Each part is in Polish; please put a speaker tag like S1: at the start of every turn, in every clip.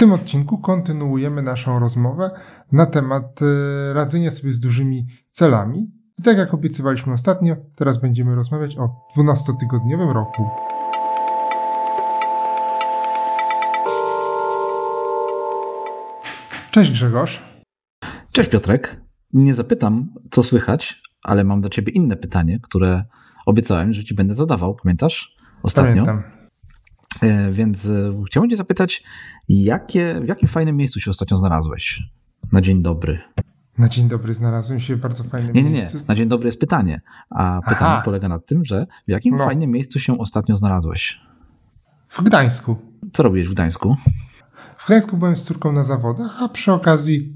S1: tym odcinku kontynuujemy naszą rozmowę na temat e, radzenia sobie z dużymi celami. I tak jak obiecywaliśmy ostatnio, teraz będziemy rozmawiać o 12-tygodniowym roku. Cześć Grzegorz.
S2: Cześć Piotrek. Nie zapytam, co słychać, ale mam do ciebie inne pytanie, które obiecałem, że ci będę zadawał. Pamiętasz? Ostatnio.
S1: Pamiętam.
S2: E, więc e, chciałbym cię zapytać, jakie, w jakim fajnym miejscu się ostatnio znalazłeś? Na dzień dobry.
S1: Na dzień dobry znalazłem się w bardzo fajnym
S2: Nie, nie, nie.
S1: miejscu.
S2: Na dzień dobry jest pytanie. A pytanie
S1: Aha.
S2: polega na tym, że w jakim
S1: No.
S2: fajnym miejscu się ostatnio znalazłeś?
S1: W Gdańsku.
S2: Co robiłeś w Gdańsku?
S1: W Gdańsku byłem z córką na zawodach, a przy okazji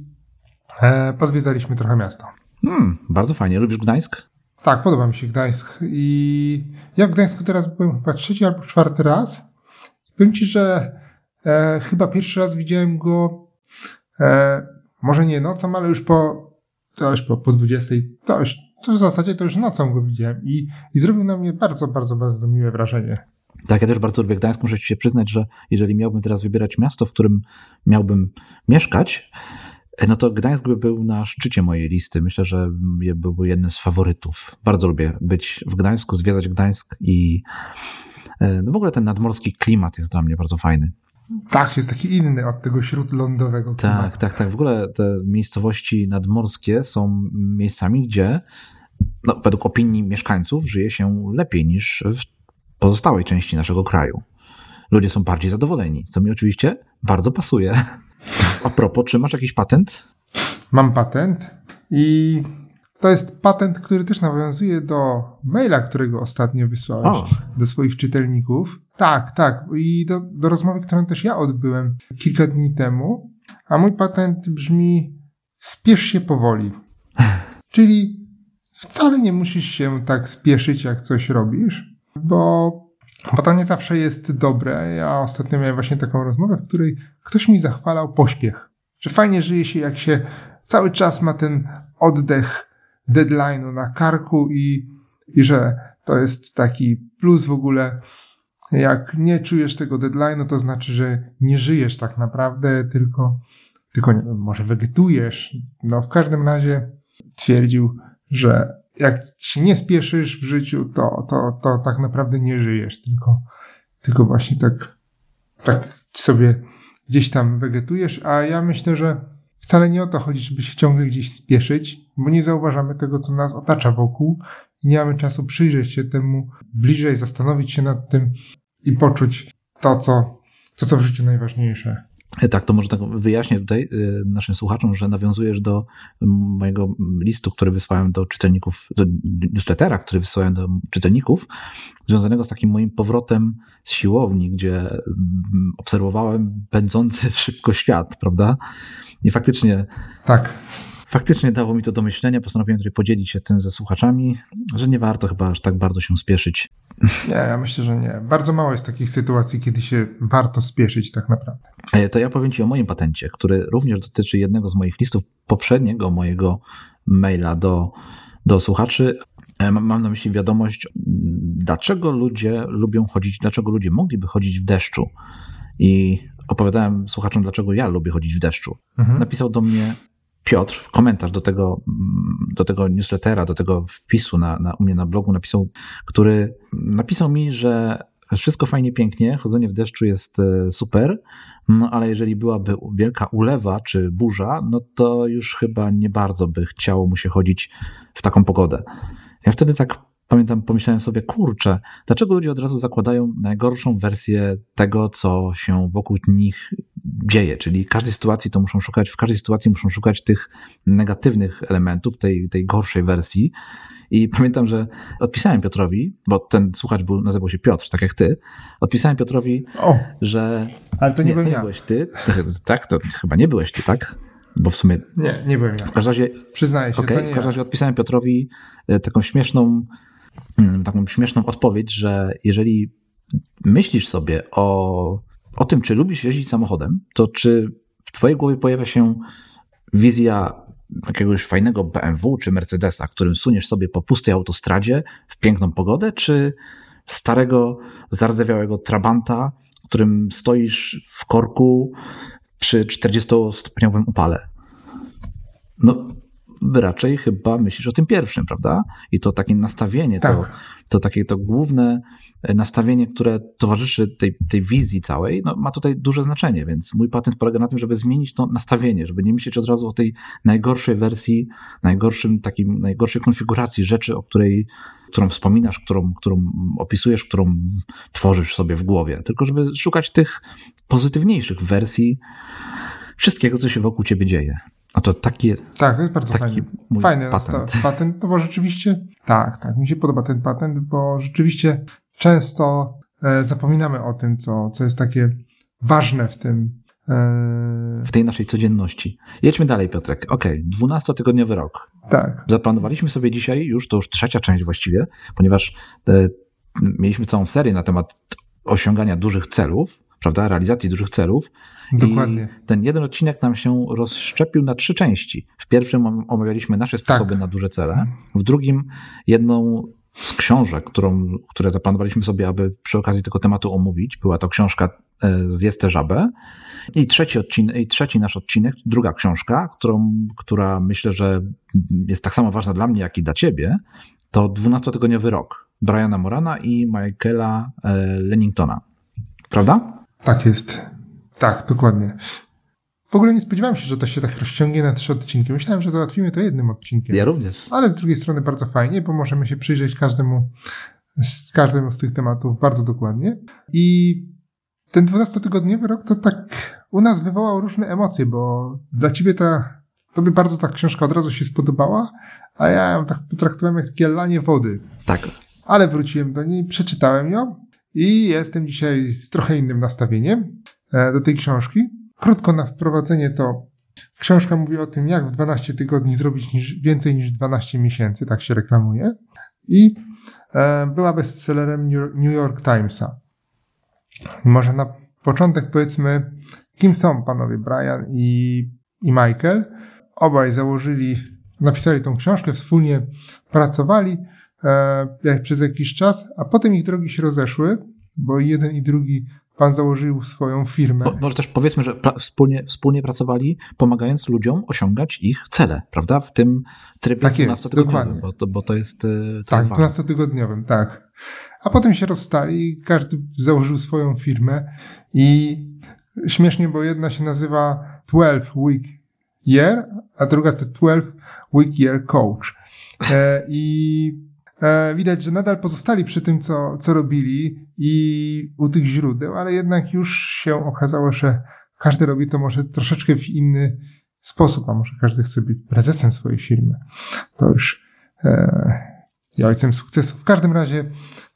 S1: e, pozwiedzaliśmy trochę miasto.
S2: Hmm, bardzo fajnie. Lubisz Gdańsk?
S1: Tak, podoba mi się Gdańsk i ja w Gdańsku teraz byłem chyba trzeci albo czwarty raz. Powiem Ci, że e, chyba pierwszy raz widziałem go e, może nie nocą, ale już po, to już po, po 20, to już to w zasadzie to już nocą go widziałem i, i zrobił na mnie bardzo, bardzo, bardzo miłe wrażenie.
S2: Tak, ja też bardzo lubię Gdańsk. Muszę ci się przyznać, że jeżeli miałbym teraz wybierać miasto, w którym miałbym mieszkać, e, no to Gdańsk by był na szczycie mojej listy. Myślę, że byłby jednym z faworytów. Bardzo lubię być w Gdańsku, zwiedzać Gdańsk i no w ogóle ten nadmorski klimat jest dla mnie bardzo fajny.
S1: Tak, jest taki inny od tego śródlądowego
S2: Tak,
S1: klimatu.
S2: tak, tak. W ogóle te miejscowości nadmorskie są miejscami, gdzie no, według opinii mieszkańców żyje się lepiej niż w pozostałej części naszego kraju. Ludzie są bardziej zadowoleni, co mi oczywiście bardzo pasuje. A propos, czy masz jakiś patent?
S1: Mam patent i to jest patent, który też nawiązuje do maila, którego ostatnio wysłałeś
S2: O.
S1: do swoich czytelników. Tak, tak. I do, do rozmowy, którą też ja odbyłem kilka dni temu. A mój patent brzmi: spiesz się powoli. Czyli wcale nie musisz się tak spieszyć, jak coś robisz, bo, bo to nie zawsze jest dobre. Ja ostatnio miałem właśnie taką rozmowę, w której ktoś mi zachwalał pośpiech. Że fajnie żyje się, jak się cały czas ma ten oddech deadline'u na karku i, i że to jest taki plus w ogóle. Jak nie czujesz tego deadline'u, to znaczy, że nie żyjesz tak naprawdę, tylko, tylko nie może wegetujesz. No w każdym razie twierdził, że jak się nie spieszysz w życiu, to, to, to tak naprawdę nie żyjesz, tylko, tylko właśnie tak, tak sobie gdzieś tam wegetujesz, a ja myślę, że wcale nie o to chodzi, żeby się ciągle gdzieś spieszyć, bo nie zauważamy tego, co nas otacza wokół i nie mamy czasu przyjrzeć się temu bliżej, zastanowić się nad tym i poczuć to, co, to, co w życiu najważniejsze.
S2: E, Tak, to może tak wyjaśnię tutaj y, naszym słuchaczom, że nawiązujesz do mojego listu, który wysłałem do czytelników, do newslettera, który wysłałem do czytelników, związanego z takim moim powrotem z siłowni, gdzie obserwowałem pędzący szybko świat, prawda? I faktycznie,
S1: Tak,
S2: faktycznie dało mi to do myślenia. Postanowiłem tutaj podzielić się tym ze słuchaczami, że nie warto chyba aż tak bardzo się spieszyć.
S1: Nie, ja myślę, że nie. Bardzo mało jest takich sytuacji, kiedy się warto spieszyć tak naprawdę.
S2: E, To ja powiem Ci o moim patencie, który również dotyczy jednego z moich listów, poprzedniego mojego maila do, do słuchaczy. E, mam- na myśli wiadomość, dlaczego ludzie lubią chodzić, dlaczego ludzie mogliby chodzić w deszczu. I opowiadałem słuchaczom, dlaczego ja lubię chodzić w deszczu.
S1: Mhm.
S2: Napisał do mnie Piotr, komentarz do tego, do tego newslettera, do tego wpisu na, na, u mnie na blogu napisał, który napisał mi, że wszystko fajnie, pięknie, chodzenie w deszczu jest e, super, no ale jeżeli byłaby wielka ulewa czy burza, no to już chyba nie bardzo by chciało mu się chodzić w taką pogodę. Ja wtedy tak pamiętam, pomyślałem sobie, kurczę, dlaczego ludzie od razu zakładają najgorszą wersję tego, co się wokół nich dzieje, czyli w każdej sytuacji to muszą szukać, w każdej sytuacji muszą szukać tych negatywnych elementów, tej, tej gorszej wersji. I pamiętam, że odpisałem Piotrowi, bo ten słuchacz był, nazywał się Piotr, tak jak ty, odpisałem Piotrowi,
S1: O,
S2: że
S1: ale to nie,
S2: nie, to
S1: byłem
S2: nie
S1: ja.
S2: byłeś ty, tak, to chyba nie byłeś ty, tak? Bo w sumie,
S1: Nie, nie byłem ja.
S2: w każdym razie
S1: Przyznaję się, to
S2: w każdym
S1: ja.
S2: razie odpisałem Piotrowi e, taką śmieszną, taką śmieszną odpowiedź, że jeżeli myślisz sobie o, o tym, czy lubisz jeździć samochodem, to czy w twojej głowie pojawia się wizja jakiegoś fajnego BMW czy Mercedesa, którym suniesz sobie po pustej autostradzie w piękną pogodę, czy starego, zardzewiałego Trabanta, którym stoisz w korku przy 40-stopniowym upale. No, raczej chyba myślisz o tym pierwszym, prawda? I to takie nastawienie, tak. to, to takie to główne nastawienie, które towarzyszy tej, tej wizji całej, no, ma tutaj duże znaczenie, więc mój patent polega na tym, żeby zmienić to nastawienie, żeby nie myśleć od razu o tej najgorszej wersji, najgorszym takim, najgorszej konfiguracji rzeczy, o której, którą wspominasz, którą, którą opisujesz, którą tworzysz sobie w głowie, tylko żeby szukać tych pozytywniejszych wersji wszystkiego, co się wokół ciebie dzieje. A to taki.
S1: Tak, to jest bardzo fajny. Fajny patent. patent, no bo rzeczywiście. Tak, tak. Mi się podoba ten patent, bo rzeczywiście często e, zapominamy o tym, co, co jest takie ważne w tym.
S2: E... W tej naszej codzienności. Jedźmy dalej, Piotrek. Okay, 12-tygodniowy rok.
S1: Tak.
S2: Zaplanowaliśmy sobie dzisiaj już, to już trzecia część właściwie, ponieważ e, mieliśmy całą serię na temat osiągania dużych celów, prawda, realizacji dużych celów.
S1: Dokładnie.
S2: I ten jeden odcinek nam się rozszczepił na trzy części. W pierwszym omawialiśmy nasze sposoby tak. na duże cele, w drugim jedną z książek, którą, które zaplanowaliśmy sobie, aby przy okazji tego tematu omówić. Była to książka e, Zjedz tę żabę. I trzeci, odcinek, I trzeci nasz odcinek, druga książka, którą, która myślę, że jest tak samo ważna dla mnie, jak i dla ciebie, to 12-tygodniowy rok Briana Morana i Michaela e, Lenningtona. Prawda?
S1: Tak jest. Tak, dokładnie. W ogóle nie spodziewałem się, że to się tak rozciągnie na trzy odcinki. Myślałem, że załatwimy to jednym odcinkiem.
S2: Ja również.
S1: Ale z drugiej strony bardzo fajnie, bo możemy się przyjrzeć każdemu z każdemu z tych tematów bardzo dokładnie. I ten 12-tygodniowy rok to tak u nas wywołał różne emocje, bo dla ciebie ta, tobie bardzo ta książka od razu się spodobała, a ja ją tak potraktowałem jak takie wody.
S2: Tak.
S1: Ale wróciłem do niej, przeczytałem ją i jestem dzisiaj z trochę innym nastawieniem e, do tej książki. Krótko na wprowadzenie to książka mówi o tym, jak w 12 tygodni zrobić niż, więcej niż 12 miesięcy, tak się reklamuje. I e, była bestsellerem New York Timesa. Może na początek powiedzmy, kim są panowie Brian i, i Michael. Obaj założyli, napisali tą książkę, wspólnie pracowali e, przez jakiś czas, a potem ich drogi się rozeszły, bo jeden i drugi pan założył swoją firmę. Bo,
S2: może też powiedzmy, że wspólnie, wspólnie pracowali, pomagając ludziom osiągać ich cele, prawda? W tym trybie tak 12-tygodniowym, bo to, bo to jest. E, to
S1: tak, 12-tygodniowym, tak. A potem się rozstali, każdy założył swoją firmę i śmiesznie, bo jedna się nazywa 12 Week Year, a druga to 12 Week Year Coach. E, I widać, że nadal pozostali przy tym, co, co robili i u tych źródeł, ale jednak już się okazało, że każdy robi to może troszeczkę w inny sposób, a może każdy chce być prezesem swojej firmy. To już e, i ojcem sukcesu. W każdym razie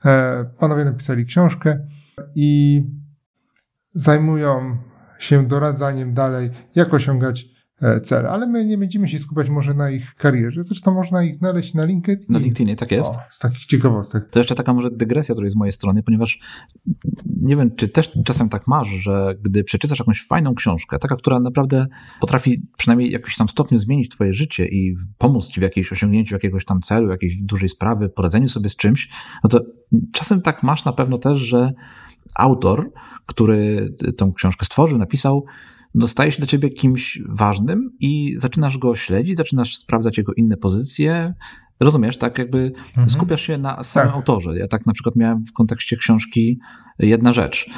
S1: e, panowie napisali książkę i zajmują się doradzaniem dalej, jak osiągać E, cele, ale my nie będziemy się skupiać może na ich karierze, zresztą można ich znaleźć na LinkedIn.
S2: Na LinkedInie, tak jest. O,
S1: z takich ciekawostek.
S2: To jeszcze taka może dygresja tutaj z mojej strony, ponieważ nie wiem, czy też czasem tak masz, że gdy przeczytasz jakąś fajną książkę, taka, która naprawdę potrafi przynajmniej w jakimś tam stopniu zmienić twoje życie i pomóc ci w jakimś osiągnięciu jakiegoś tam celu, jakiejś dużej sprawy, poradzeniu sobie z czymś, no to czasem tak masz na pewno też, że autor, który tą książkę stworzył, napisał, dostaje się do ciebie kimś ważnym i zaczynasz go śledzić, zaczynasz sprawdzać jego inne pozycje. Rozumiesz, tak jakby mhm. skupiasz się na samym tak. autorze. Ja tak na przykład miałem w kontekście książki jedna rzecz,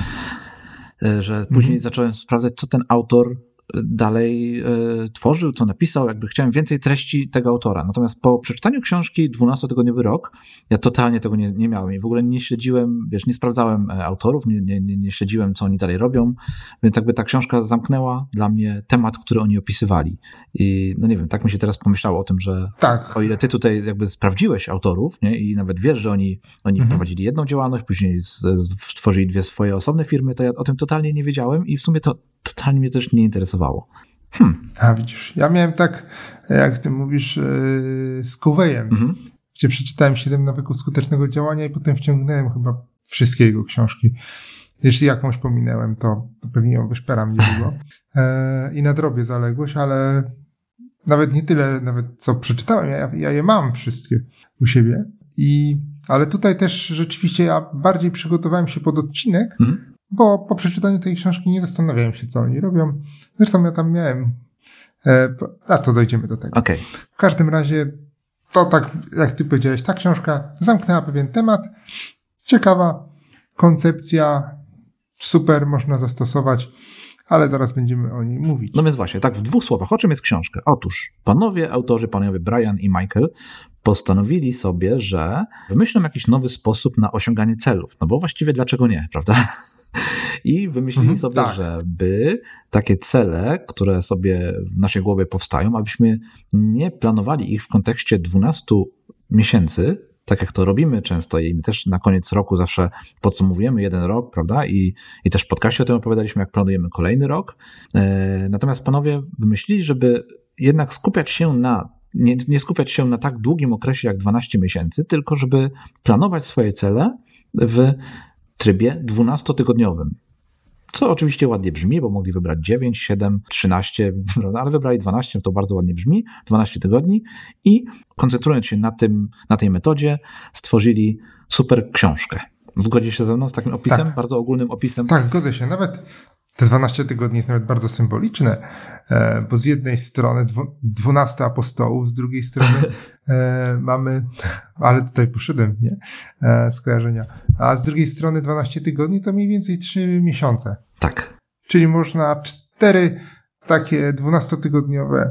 S2: e, że później mhm. zacząłem sprawdzać, co ten autor dalej e, tworzył, co napisał, jakby chciałem więcej treści tego autora. Natomiast po przeczytaniu książki 12-tygodniowy rok, ja totalnie tego nie, nie miałem i w ogóle nie śledziłem, wiesz, nie sprawdzałem e, autorów, nie, nie, nie śledziłem, co oni dalej robią, więc jakby ta książka zamknęła dla mnie temat, który oni opisywali. I no nie wiem, tak mi się teraz pomyślało o tym, że
S1: tak.
S2: o ile ty tutaj jakby sprawdziłeś autorów, nie, i nawet wiesz, że oni, oni mhm. prowadzili jedną działalność, później stworzyli dwie swoje osobne firmy, to ja o tym totalnie nie wiedziałem i w sumie to totalnie mnie też nie interesowało.
S1: Hmm. A widzisz, ja miałem tak, jak ty mówisz, yy, z Kuwejem, mhm. gdzie przeczytałem 7 nawyków skutecznego działania i potem wciągnąłem chyba wszystkie jego książki. Jeśli jakąś pominęłem, to, to pewnie ją wyszperam niedługo. E, I nadrobię zaległość, ale nawet nie tyle, nawet co przeczytałem, ja, ja je mam wszystkie u siebie. I, ale tutaj też rzeczywiście ja bardziej przygotowałem się pod odcinek, mhm bo po przeczytaniu tej książki nie zastanawiałem się, co oni robią. Zresztą ja tam miałem, e, a to dojdziemy do tego.
S2: Okay.
S1: W każdym razie, to tak, jak ty powiedziałeś, ta książka zamknęła pewien temat, ciekawa koncepcja, super, można zastosować ale zaraz będziemy o niej mówić.
S2: No więc właśnie, tak w dwóch słowach, o czym jest książka? Otóż panowie autorzy, panowie Brian i Michael postanowili sobie, że wymyślą jakiś nowy sposób na osiąganie celów. No bo właściwie dlaczego nie, prawda? I wymyślili mhm, sobie, tak. żeby takie cele, które sobie w naszej głowie powstają, abyśmy nie planowali ich w kontekście 12 miesięcy, tak jak to robimy często i my też na koniec roku zawsze podsumowujemy jeden rok, prawda? I, i też w podcaście o tym opowiadaliśmy, jak planujemy kolejny rok. E, natomiast panowie wymyślili, żeby jednak skupiać się na nie, nie skupiać się na tak długim okresie jak 12 miesięcy, tylko żeby planować swoje cele w trybie 12-tygodniowym. Co oczywiście ładnie brzmi, bo mogli wybrać 9, 7, 13, ale wybrali 12, to bardzo ładnie brzmi, 12 tygodni i koncentrując się na, tym, na tej metodzie, stworzyli super książkę. Zgodzi się ze mną z takim opisem, tak. bardzo ogólnym opisem?
S1: Tak, zgodzę się. Nawet te 12 tygodni jest nawet bardzo symboliczne, e, bo z jednej strony 12 apostołów, z drugiej strony e, mamy, ale tutaj poszedłem, nie? E, skojarzenia. A z drugiej strony 12 tygodni to mniej więcej 3 miesiące.
S2: Tak.
S1: Czyli można cztery takie 12-tygodniowe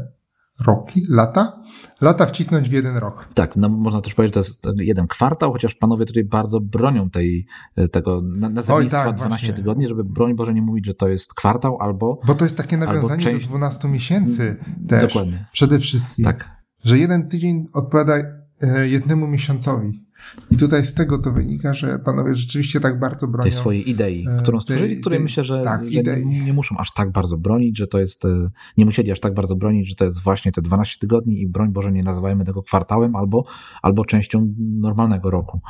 S1: roki, lata, lata wcisnąć w jeden rok.
S2: Tak, no można też powiedzieć, że to jest jeden kwartał, chociaż panowie tutaj bardzo bronią tej, tego nazewnictwa tak, 12 właśnie. tygodni, żeby broń Boże nie mówić, że to jest kwartał albo
S1: Bo to jest takie nawiązanie część... do 12 miesięcy też. Dokładnie. Przede wszystkim.
S2: Tak.
S1: Że jeden tydzień odpowiada e, jednemu miesiącowi. I tutaj z tego to wynika, że panowie rzeczywiście tak bardzo bronią.
S2: Tej swojej idei, e, którą stworzyli, tej, której myślę, że, tak, że nie, nie, muszą aż tak bardzo bronić, że to jest, e, nie musieli aż tak bardzo bronić, że to jest właśnie te 12 tygodni i broń Boże nie nazywajmy tego kwartałem albo, albo częścią normalnego roku,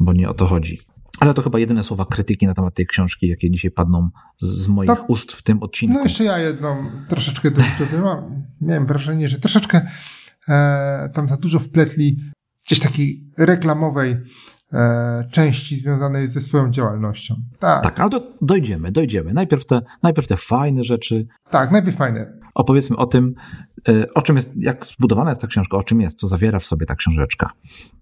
S2: bo nie o to chodzi. Ale to chyba jedyne słowa krytyki na temat tej książki, jakie dzisiaj padną z moich tak. ust w tym odcinku.
S1: No jeszcze ja jedną troszeczkę mam. Miałem wrażenie, że troszeczkę e, tam za dużo wpletli gdzieś takiej reklamowej e, części związanej ze swoją działalnością.
S2: Tak, tak ale do, dojdziemy, dojdziemy. Najpierw te, najpierw te fajne rzeczy.
S1: Tak, najpierw fajne.
S2: Opowiedzmy o tym, e, o czym jest, jak zbudowana jest ta książka, o czym jest, co zawiera w sobie ta książeczka.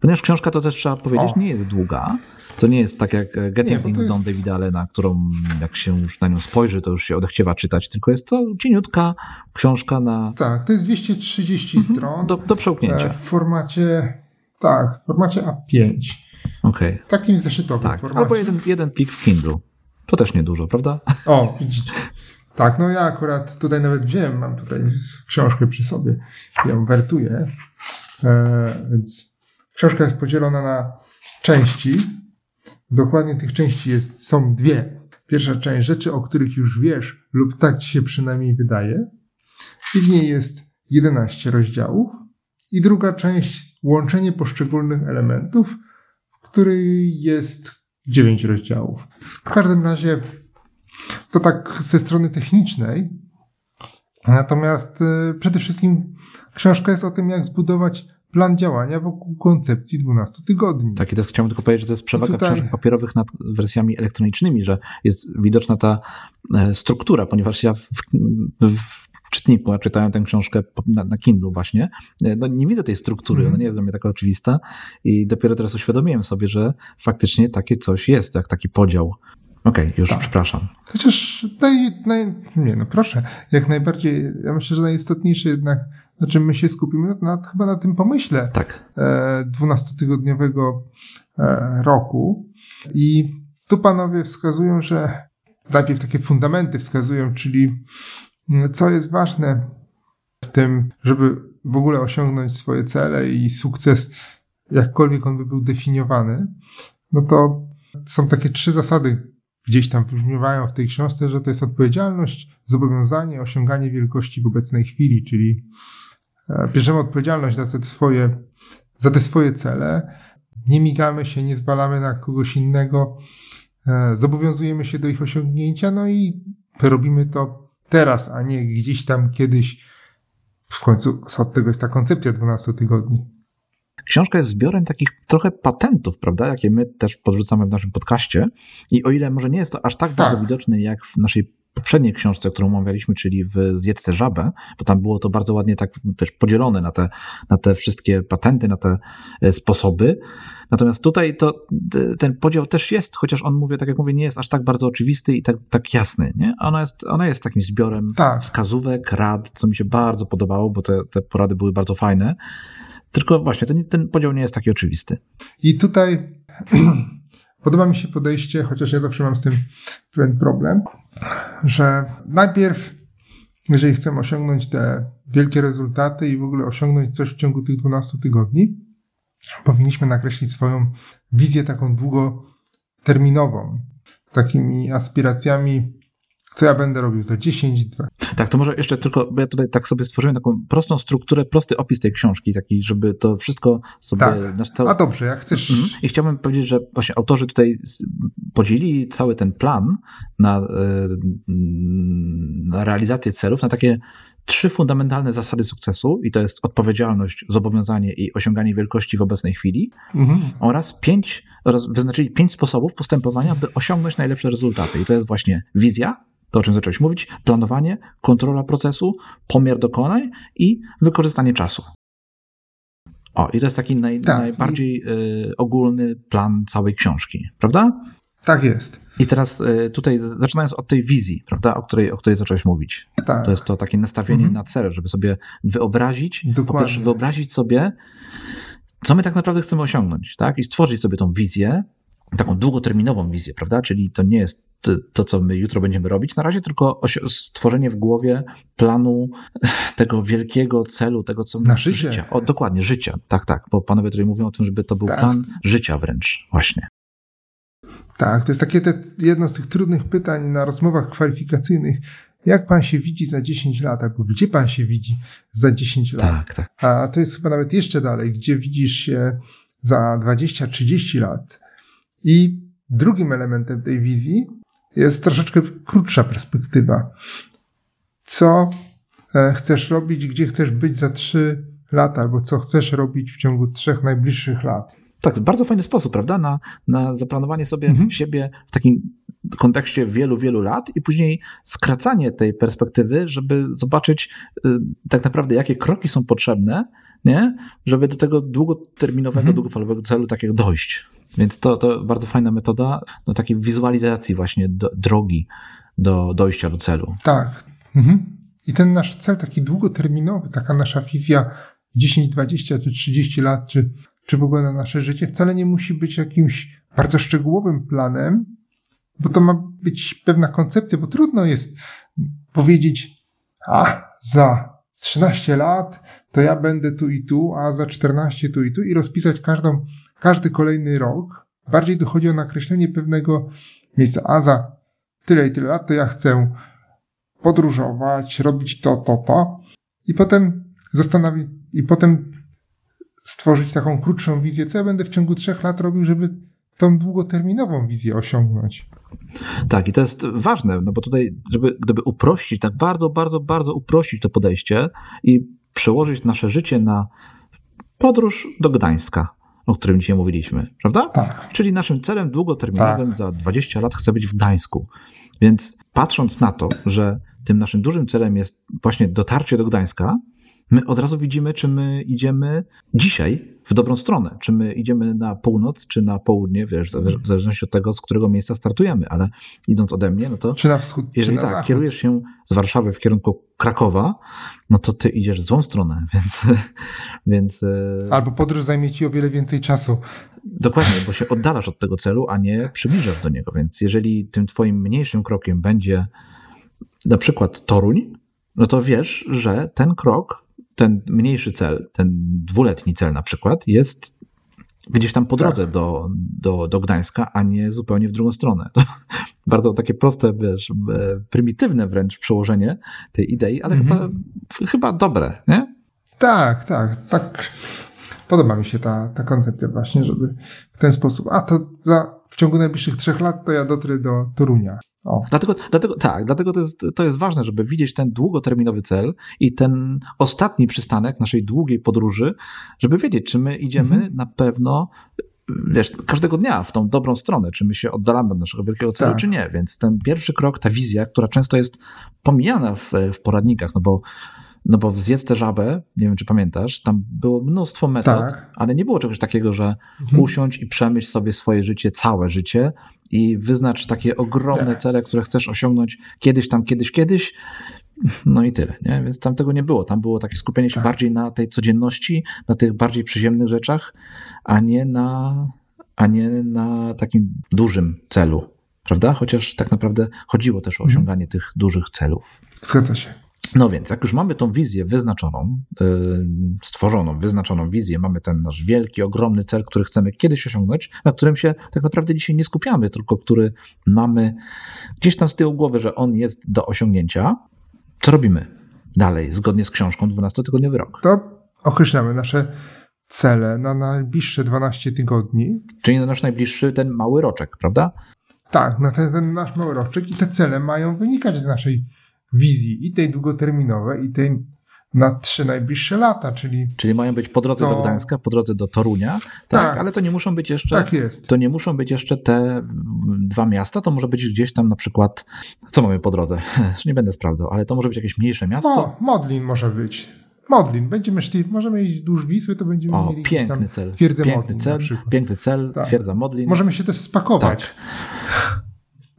S2: Ponieważ książka, to też trzeba powiedzieć, o. nie jest długa. To nie jest tak jak e, Getting Things jest... Done Davida Allena, którą jak się już na nią spojrzy, to już się odechciewa czytać, tylko jest to cieniutka książka na...
S1: Tak, to jest 230 mhm, stron.
S2: Do, do przełknięcia.
S1: W formacie tak, w formacie A5.
S2: Okej. Okay.
S1: Takim zeszytowym
S2: tak. formacie. Albo jeden, jeden plik w Kindle. To też niedużo, prawda?
S1: O, widzicie. Tak, no ja akurat tutaj nawet wziąłem, mam tutaj książkę przy sobie, ją wertuję, e, więc książka jest podzielona na części. Dokładnie tych części jest, są dwie. Pierwsza część rzeczy, o których już wiesz, lub tak ci się przynajmniej wydaje. I w niej jest 11 rozdziałów. I druga część łączenie poszczególnych elementów, w której jest dziewięć rozdziałów. W każdym razie to tak ze strony technicznej. Natomiast y, przede wszystkim książka jest o tym, jak zbudować plan działania wokół koncepcji 12 tygodni.
S2: Tak, i teraz chciałbym tylko powiedzieć, że to jest przewaga tutaj... książek papierowych nad wersjami elektronicznymi, że jest widoczna ta e, struktura, ponieważ ja w, w czytniku, a czytałem tę książkę na, na Kindle właśnie, e, no nie widzę tej struktury, mm. ona nie jest dla mnie taka oczywista i dopiero teraz uświadomiłem sobie, że faktycznie takie coś jest, jak taki podział. Okej, okay, już tak. przepraszam.
S1: Chociaż naj, naj, nie no proszę, jak najbardziej, ja myślę, że najistotniejsze jednak, na czym my się skupimy, na, chyba na tym pomyśle
S2: tak.
S1: e, 12-tygodniowego e, roku i tu panowie wskazują, że najpierw takie fundamenty wskazują, czyli co jest ważne w tym, żeby w ogóle osiągnąć swoje cele i sukces, jakkolwiek on by był definiowany, no to są takie trzy zasady, gdzieś tam wybrzmiewają w tej książce, że to jest odpowiedzialność, zobowiązanie, osiąganie wielkości w obecnej chwili, czyli e, bierzemy odpowiedzialność za te swoje, za te swoje cele, nie migamy się, nie zwalamy na kogoś innego, e, zobowiązujemy się do ich osiągnięcia, no i robimy to teraz, a nie gdzieś tam kiedyś. W końcu od tego jest ta koncepcja 12 tygodni.
S2: książka jest zbiorem takich trochę patentów, prawda, jakie my też podrzucamy w naszym podcaście. I o ile może nie jest to aż tak, tak. bardzo widoczne jak w naszej poprzedniej książce, którą omawialiśmy, czyli w Zjedz tę żabę, bo tam było to bardzo ładnie tak też podzielone na te, na te wszystkie patenty, na te e, sposoby. Natomiast tutaj to ten podział też jest, chociaż on mówię, tak jak mówię, nie jest aż tak bardzo oczywisty i tak, tak jasny, nie? Ona jest, ona jest takim zbiorem tak. wskazówek, rad, co mi się bardzo podobało, bo te, te porady były bardzo fajne. Tylko właśnie, ten, ten podział nie jest taki oczywisty.
S1: I tutaj podoba mi się podejście, chociaż ja zawsze mam z tym pewien problem, że najpierw, jeżeli chcemy osiągnąć te wielkie rezultaty i w ogóle osiągnąć coś w ciągu tych 12 tygodni, powinniśmy nakreślić swoją wizję taką długoterminową, takimi aspiracjami co ja będę robił za 10, 2.
S2: Tak, to może jeszcze tylko, bo ja tutaj tak sobie stworzyłem taką prostą strukturę, prosty opis tej książki, taki, żeby to wszystko sobie...
S1: Tak. Cały... A dobrze, jak chcesz... Mhm.
S2: I chciałbym powiedzieć, że właśnie autorzy tutaj podzielili cały ten plan na, e, na realizację celów, na takie trzy fundamentalne zasady sukcesu, i to jest odpowiedzialność, zobowiązanie i osiąganie wielkości w obecnej chwili, mhm. oraz pięć, oraz wyznaczyli pięć sposobów postępowania, by osiągnąć najlepsze rezultaty. I to jest właśnie wizja, to o czym zacząłeś mówić, planowanie, kontrola procesu, pomiar dokonań i wykorzystanie czasu. O, i to jest taki naj, tak. najbardziej y, ogólny plan całej książki, prawda?
S1: Tak jest.
S2: I teraz y, tutaj zaczynając od tej wizji, prawda, o której, o której zacząłeś mówić. Tak. To jest to takie nastawienie mhm. na cel, żeby sobie wyobrazić, Dokładnie. po wyobrazić sobie, co my tak naprawdę chcemy osiągnąć, tak? I stworzyć sobie tą wizję, taką długoterminową wizję, prawda? Czyli to nie jest to, co my jutro będziemy robić na razie, tylko stworzenie w głowie planu tego wielkiego celu, tego, co
S1: na życie. życia.
S2: O, dokładnie, życia. Tak, tak, bo panowie tutaj mówią o tym, żeby to był tak. plan życia wręcz, właśnie.
S1: Tak, to jest takie te, jedno z tych trudnych pytań na rozmowach kwalifikacyjnych. Jak pan się widzi za 10 lat, albo gdzie pan się widzi za 10 lat?
S2: Tak, tak.
S1: A to jest chyba nawet jeszcze dalej, gdzie widzisz się za 20-30 lat. I drugim elementem tej wizji jest troszeczkę krótsza perspektywa. Co e, chcesz robić, gdzie chcesz być za 3 lata, albo co chcesz robić w ciągu trzech najbliższych lat.
S2: Tak, bardzo fajny sposób, prawda? Na, na zaplanowanie sobie mhm. siebie w takim kontekście wielu, wielu lat i później skracanie tej perspektywy, żeby zobaczyć y, tak naprawdę, jakie kroki są potrzebne, nie? żeby do tego długoterminowego, mhm. długofalowego celu takiego dojść. Więc to, to bardzo fajna metoda do takiej wizualizacji właśnie do, drogi do dojścia do celu.
S1: Tak. Mhm. I ten nasz cel taki długoterminowy, taka nasza wizja 10, 20 czy 30 lat, czy czy w ogóle na nasze życie, wcale nie musi być jakimś bardzo szczegółowym planem, bo to ma być pewna koncepcja, bo trudno jest powiedzieć, a za 13 lat to ja będę tu i tu, a za 14 tu i tu i rozpisać każdą, każdy kolejny rok. Bardziej dochodzi o nakreślenie pewnego miejsca, a za tyle i tyle lat to ja chcę podróżować, robić to, to, to i potem zastanowić, i potem stworzyć taką krótszą wizję, co ja będę w ciągu trzech lat robił, żeby tą długoterminową wizję osiągnąć.
S2: Tak, i to jest ważne, no bo tutaj, żeby, gdyby uprościć, tak bardzo, bardzo, bardzo uprościć to podejście i przełożyć nasze życie na podróż do Gdańska, o którym dzisiaj mówiliśmy, prawda?
S1: Tak.
S2: Czyli naszym celem długoterminowym tak. za 20 lat chce być w Gdańsku. Więc patrząc na to, że tym naszym dużym celem jest właśnie dotarcie do Gdańska, my od razu widzimy, czy my idziemy dzisiaj w dobrą stronę, czy my idziemy na północ, czy na południe, wiesz, w zależności od tego, z którego miejsca startujemy, ale idąc ode mnie, no to
S1: czy na wschód,
S2: jeżeli
S1: czy na
S2: tak, zachód. kierujesz się z Warszawy w kierunku Krakowa, no to ty idziesz w złą stronę, więc... więc
S1: e, Albo podróż zajmie ci o wiele więcej czasu.
S2: Dokładnie, bo się oddalasz od tego celu, a nie przybliżasz do niego, więc jeżeli tym twoim mniejszym krokiem będzie na przykład Toruń, no to wiesz, że ten krok ten mniejszy cel, ten dwuletni cel na przykład, jest gdzieś tam po drodze tak. do, do, do Gdańska, a nie zupełnie w drugą stronę. To bardzo takie proste, wiesz, e, prymitywne wręcz przełożenie tej idei, ale chyba, mhm. chyba dobre, nie?
S1: Tak, tak, tak. Podoba mi się ta, ta koncepcja właśnie, żeby w ten sposób, a to za, w ciągu najbliższych trzech lat to ja dotrę do Torunia. O.
S2: Dlatego, dlatego, tak, dlatego to jest, to jest ważne, żeby widzieć ten długoterminowy cel i ten ostatni przystanek naszej długiej podróży, żeby wiedzieć, czy my idziemy
S1: Mhm.
S2: na pewno wiesz, każdego dnia w tą dobrą stronę, czy my się oddalamy od naszego wielkiego celu,
S1: Tak.
S2: czy nie. Więc ten pierwszy krok, ta wizja, która często jest pomijana w, w poradnikach, no bo no bo w Zjedz tę żabę, nie wiem czy pamiętasz, tam było mnóstwo metod,
S1: Tak.
S2: ale nie było czegoś takiego, że
S1: Mhm.
S2: usiądź i przemyśl sobie swoje życie, całe życie i wyznacz takie ogromne
S1: Tak.
S2: cele, które chcesz osiągnąć kiedyś tam, kiedyś, kiedyś. No i tyle, nie? Więc tam tego nie było. Tam było takie skupienie się
S1: Tak.
S2: bardziej na tej codzienności, na tych bardziej przyziemnych rzeczach, a nie na, a nie na takim dużym celu. Prawda? Chociaż tak naprawdę chodziło też o
S1: Mhm.
S2: osiąganie tych dużych celów.
S1: Zgadza się.
S2: No więc, jak już mamy tą wizję wyznaczoną, yy, stworzoną, wyznaczoną wizję, mamy ten nasz wielki, ogromny cel, który chcemy kiedyś osiągnąć, na którym się tak naprawdę dzisiaj nie skupiamy, tylko który mamy gdzieś tam z tyłu głowy, że on jest do osiągnięcia. Co robimy dalej, zgodnie z książką 12-tygodniowy rok?
S1: To określamy nasze cele na najbliższe 12 tygodni.
S2: Czyli na nasz najbliższy ten mały roczek, prawda?
S1: Tak, na ten, ten nasz mały roczek i te cele mają wynikać z naszej wizji i tej długoterminowej, i tej na trzy najbliższe lata, czyli
S2: Czyli mają być po drodze
S1: To-
S2: do Gdańska, po drodze do Torunia, tak,
S1: Tak.
S2: ale to nie muszą być jeszcze
S1: tak jest.
S2: to nie muszą być jeszcze te mm, dwa miasta, to może być gdzieś tam na przykład, co mamy po drodze? Nie będę sprawdzał, ale to może być jakieś mniejsze miasto.
S1: O, Modlin może być. Modlin. Będziemy szli, możemy iść wzdłuż Wisły, to będziemy
S2: O,
S1: mieli
S2: piękny cel.
S1: twierdzę
S2: Piękny
S1: Modlin
S2: cel, piękny cel,
S1: Tak.
S2: twierdza Modlin.
S1: Możemy się też spakować
S2: Tak.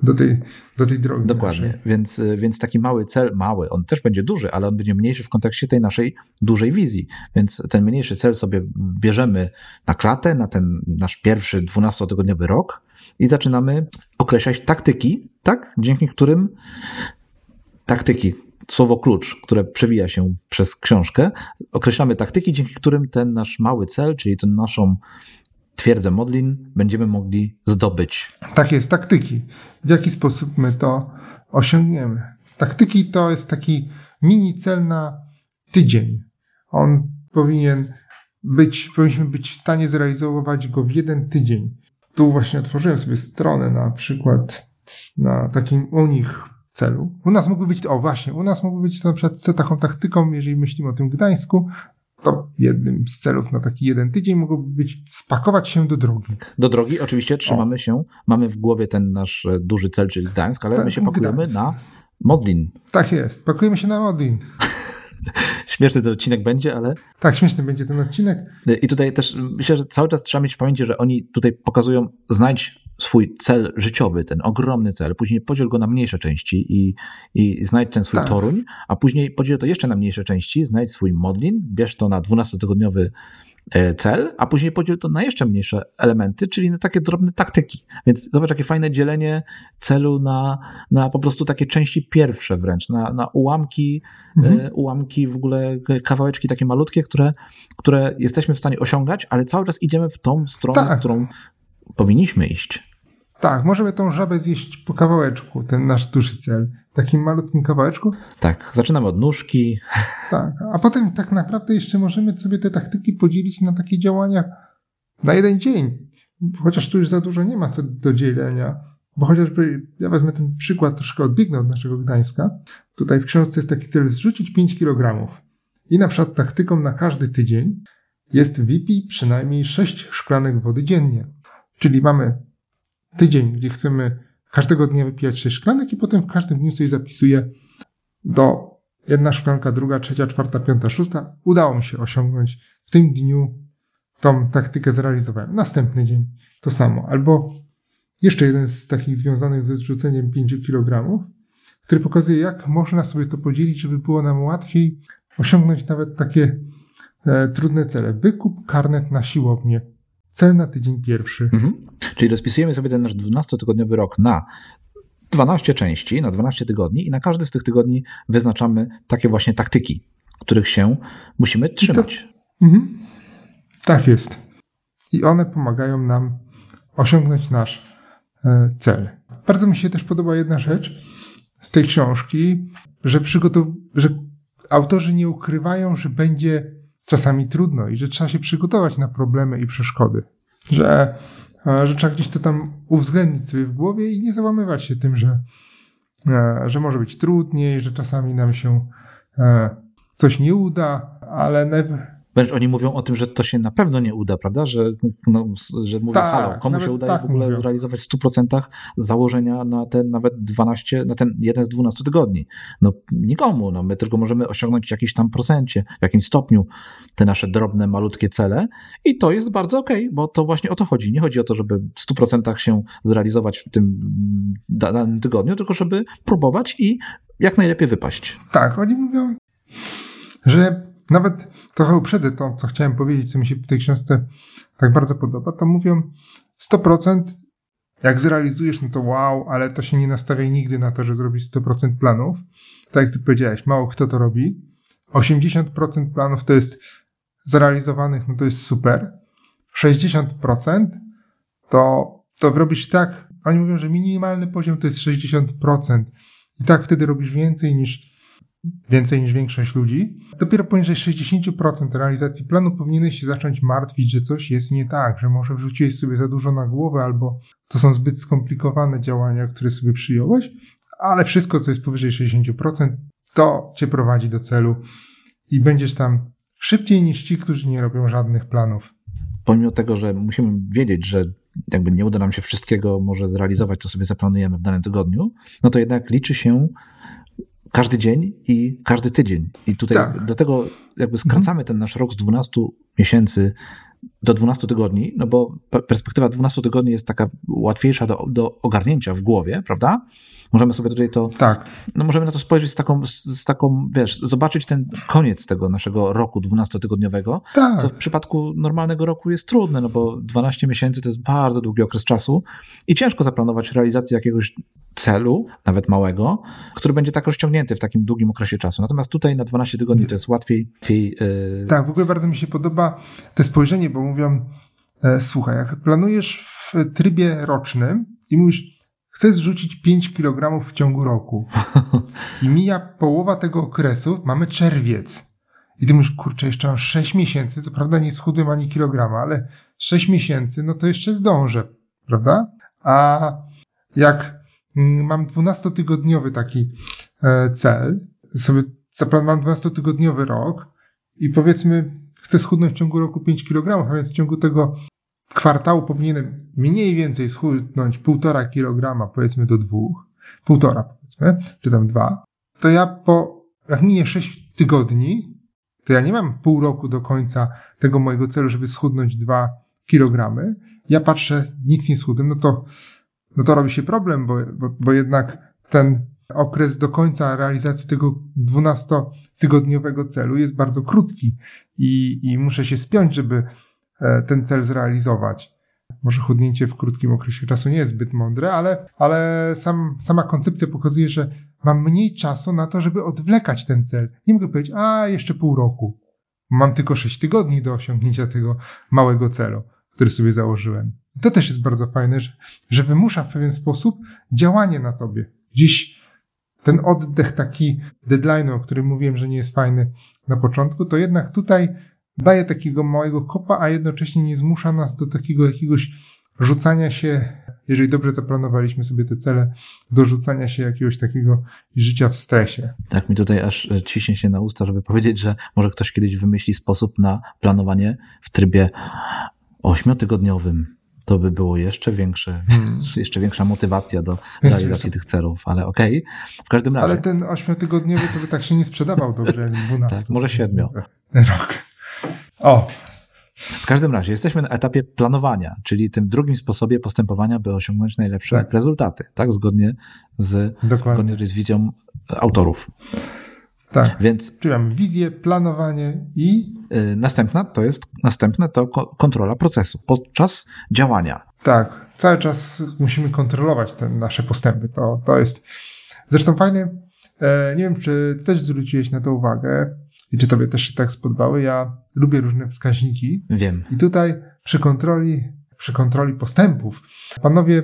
S1: Do, tej, do tej drogi.
S2: Dokładnie, więc, więc taki mały cel, mały, on też będzie duży, ale on będzie mniejszy w kontekście tej naszej dużej wizji. Więc ten mniejszy cel sobie bierzemy na klatę, na ten nasz pierwszy 12-tygodniowy rok i zaczynamy określać taktyki, tak? Dzięki którym taktyki, słowo klucz, które przewija się przez książkę, określamy taktyki, dzięki którym ten nasz mały cel, czyli tę naszą twierdzę modlin, będziemy mogli zdobyć.
S1: Tak jest, taktyki. W jaki sposób my to osiągniemy? Taktyki to jest taki mini cel na tydzień. On powinien być, powinniśmy być w stanie zrealizować go w jeden tydzień. Tu właśnie otworzyłem sobie stronę na przykład na takim u nich celu. U nas mógłby być, o właśnie, u nas mógłby być to na przykład z taką taktyką, jeżeli myślimy o tym Gdańsku, to jednym z celów na taki jeden tydzień mogłoby być spakować się do drogi.
S2: Do drogi oczywiście trzymamy się, mamy w głowie ten nasz e, duży cel, czyli Gdańsk, ale
S1: Tak,
S2: my się pakujemy
S1: Gdańsk.
S2: na Modlin.
S1: Tak jest, pakujemy się na Modlin.
S2: Śmieszny ten odcinek będzie, ale
S1: Tak, śmieszny będzie ten odcinek.
S2: i tutaj też myślę, że cały czas trzeba mieć w pamięci, że oni tutaj pokazują, znajdź swój cel życiowy, ten ogromny cel, później podziel go na mniejsze części i, i znajdź ten swój
S1: Tak.
S2: toruń, a później podziel to jeszcze na mniejsze części, znajdź swój modlin, bierz to na 12-tygodniowy e, cel, a później podziel to na jeszcze mniejsze elementy, czyli na takie drobne taktyki. Więc zobacz, jakie fajne dzielenie celu na, na po prostu takie części pierwsze wręcz, na, na ułamki,
S1: Mhm.
S2: e, ułamki w ogóle, kawałeczki takie malutkie, które, które jesteśmy w stanie osiągać, ale cały czas idziemy w tą stronę,
S1: Tak.
S2: którą powinniśmy iść.
S1: Tak, możemy tą żabę zjeść po kawałeczku, ten nasz duży cel. Takim malutkim kawałeczku.
S2: Tak, zaczynamy od nóżki.
S1: Tak, a potem tak naprawdę jeszcze możemy sobie te taktyki podzielić na takie działania na jeden dzień. Chociaż tu już za dużo nie ma co do dzielenia. Bo chociażby, ja wezmę ten przykład, troszkę odbiegnę od naszego Gdańska. Tutaj w książce jest taki cel zrzucić 5 kg. I na przykład taktyką na każdy tydzień jest wypij przynajmniej 6 szklanek wody dziennie. Czyli mamy tydzień, gdzie chcemy każdego dnia wypijać 6 szklanek i potem w każdym dniu sobie zapisuję do jedna szklanka, druga, trzecia, czwarta, piąta, szósta. Udało mi się osiągnąć w tym dniu tą taktykę zrealizowałem. Następny dzień to samo. Albo jeszcze jeden z takich związanych ze zrzuceniem 5 kg, który pokazuje, jak można sobie to podzielić, żeby było nam łatwiej osiągnąć nawet takie e, trudne cele. Wykup karnet na siłownię. Cel na tydzień pierwszy.
S2: Mhm. Czyli rozpisujemy sobie ten nasz 12-tygodniowy rok na 12 części, na 12 tygodni i na każdy z tych tygodni wyznaczamy takie właśnie taktyki, których się musimy trzymać.
S1: Mhm. Tak jest. I one pomagają nam osiągnąć nasz e, cel. Bardzo mi się też podoba jedna rzecz z tej książki, że, przygotow- że autorzy nie ukrywają, że będzie czasami trudno i że trzeba się przygotować na problemy i przeszkody. Że, e, że trzeba gdzieś to tam uwzględnić sobie w głowie i nie załamywać się tym, że, e, że może być trudniej, że czasami nam się e, coś nie uda, ale
S2: Wręcz oni mówią o tym, że to się na pewno nie uda, prawda? Że, no, że mówią, tak, halo, komu się udaje tak w ogóle mówią. zrealizować w 100% założenia na ten nawet 12, na ten jeden z 12 tygodni? No nikomu, no my tylko możemy osiągnąć w jakimś tam procencie, w jakimś stopniu te nasze drobne, malutkie cele i to jest bardzo okej, okay, bo to właśnie o to chodzi. Nie chodzi o to, żeby w 100% się zrealizować w tym danym tygodniu, tylko żeby próbować i jak najlepiej wypaść.
S1: Tak, oni mówią, że nawet trochę uprzedzę to, co chciałem powiedzieć, co mi się w tej książce tak bardzo podoba, to mówią 100%, jak zrealizujesz, no to wow, ale to się nie nastawia nigdy na to, że zrobisz 100% planów. Tak jak ty powiedziałeś, mało kto to robi. 80% planów to jest zrealizowanych, no to jest super. 60% to, to robisz tak, oni mówią, że minimalny poziom to jest 60%. I tak wtedy robisz więcej niż więcej niż większość ludzi, dopiero poniżej 60% realizacji planu powinieneś się zacząć martwić, że coś jest nie tak, że może wrzuciłeś sobie za dużo na głowę, albo to są zbyt skomplikowane działania, które sobie przyjąłeś, ale wszystko, co jest powyżej 60%, to cię prowadzi do celu i będziesz tam szybciej niż ci, którzy nie robią żadnych planów.
S2: Pomimo tego, że musimy wiedzieć, że jakby nie uda nam się wszystkiego może zrealizować, co sobie zaplanujemy w danym tygodniu, no to jednak liczy się każdy dzień i każdy tydzień. I tutaj tak. dlatego jakby skracamy ten nasz rok z 12 miesięcy do 12 tygodni, no bo perspektywa 12 tygodni jest taka łatwiejsza do, do ogarnięcia w głowie, prawda? Możemy sobie tutaj to.
S1: Tak.
S2: No możemy na to spojrzeć z taką, z taką, wiesz, zobaczyć ten koniec tego naszego roku 12-tygodniowego, tak. co w przypadku normalnego roku jest trudne, no bo 12 miesięcy to jest bardzo długi okres czasu i ciężko zaplanować realizację jakiegoś celu, nawet małego, który będzie tak rozciągnięty w takim długim okresie czasu. Natomiast tutaj na 12 tygodni to jest łatwiej. łatwiej
S1: yy... Tak, w ogóle bardzo mi się podoba to spojrzenie, bo mówią, e, słuchaj, jak planujesz w trybie rocznym i mówisz, chcę zrzucić 5 kg w ciągu roku i mija połowa tego okresu, mamy czerwiec. I ty mówisz, kurczę, jeszcze mam 6 miesięcy, co prawda nie schudłem ani kilograma, ale 6 miesięcy, no to jeszcze zdążę, prawda? A jak mm, mam 12-tygodniowy taki e, cel, sobie zaplanowałem 12-tygodniowy rok i powiedzmy chcę schudnąć w ciągu roku 5 kg, a więc w ciągu tego kwartału powinienem mniej więcej schudnąć półtora kilograma, powiedzmy do dwóch, półtora powiedzmy, czy tam dwa, to ja po, jak minie 6 tygodni, to ja nie mam pół roku do końca tego mojego celu, żeby schudnąć dwa kilogramy. Ja patrzę, nic nie schudłem, no to, no to robi się problem, bo, bo, bo jednak ten okres do końca realizacji tego 12-tygodniowego celu jest bardzo krótki i, i muszę się spiąć, żeby e, ten cel zrealizować. Może chudnięcie w krótkim okresie czasu nie jest zbyt mądre, ale, ale sam, sama koncepcja pokazuje, że mam mniej czasu na to, żeby odwlekać ten cel. Nie mogę powiedzieć, a jeszcze pół roku. Mam tylko 6 tygodni do osiągnięcia tego małego celu, który sobie założyłem. To też jest bardzo fajne, że, że wymusza w pewien sposób działanie na tobie. Dziś ten oddech taki deadline, o którym mówiłem, że nie jest fajny na początku, to jednak tutaj daje takiego małego kopa, a jednocześnie nie zmusza nas do takiego jakiegoś rzucania się, jeżeli dobrze zaplanowaliśmy sobie te cele, do rzucania się jakiegoś takiego życia w stresie.
S2: Tak mi tutaj aż ciśnie się na usta, żeby powiedzieć, że może ktoś kiedyś wymyśli sposób na planowanie w trybie ośmiotygodniowym to by było jeszcze większe, hmm. jeszcze większa motywacja do realizacji tych celów, ale okej. Okay. W każdym razie.
S1: Ale ten ośmiotygodniowy to by tak się nie sprzedawał dobrze, 12.
S2: Tak, może siedmiu.
S1: Rok. O.
S2: W każdym razie jesteśmy na etapie planowania, czyli tym drugim sposobie postępowania, by osiągnąć najlepsze tak. rezultaty, tak? Zgodnie z, zgodnie z wizją autorów.
S1: Tak. Więc, Czyli mamy wizję, planowanie i.
S2: Yy, następna to jest następne to kontrola procesu podczas działania.
S1: Tak, cały czas musimy kontrolować te nasze postępy. To, to jest zresztą fajne. E, nie wiem, czy ty też zwróciłeś na to uwagę i czy tobie też się tak spodobały. Ja lubię różne wskaźniki.
S2: Wiem.
S1: I tutaj przy kontroli, przy kontroli postępów panowie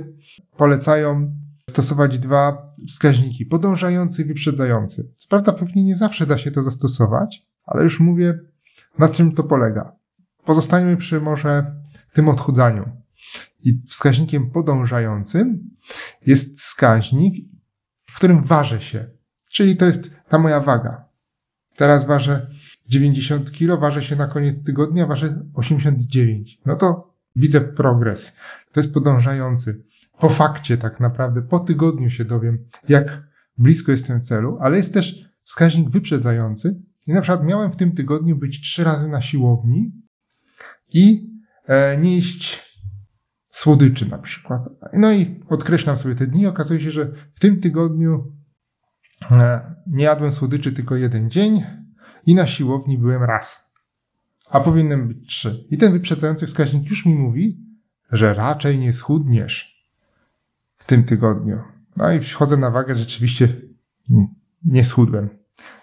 S1: polecają stosować dwa wskaźniki, podążający i wyprzedzający. Co prawda pewnie nie zawsze da się to zastosować, ale już mówię, na czym to polega. Pozostańmy przy może tym odchudzaniu. I wskaźnikiem podążającym jest wskaźnik, którym ważę się. Czyli to jest ta moja waga. Teraz ważę 90 kg, ważę się na koniec tygodnia, ważę 89. No to widzę progres. To jest podążający. Po fakcie tak naprawdę, po tygodniu się dowiem, jak blisko jestem celu, ale jest też wskaźnik wyprzedzający. I na przykład miałem w tym tygodniu być trzy razy na siłowni i e, nie jeść słodyczy na przykład. No i podkreślam sobie te dni. Okazuje się, że w tym tygodniu e, nie jadłem słodyczy tylko jeden dzień i na siłowni byłem raz. A powinienem być trzy. I ten wyprzedzający wskaźnik już mi mówi, że raczej nie schudniesz w tym tygodniu. No i wchodzę na wagę, rzeczywiście nie schudłem.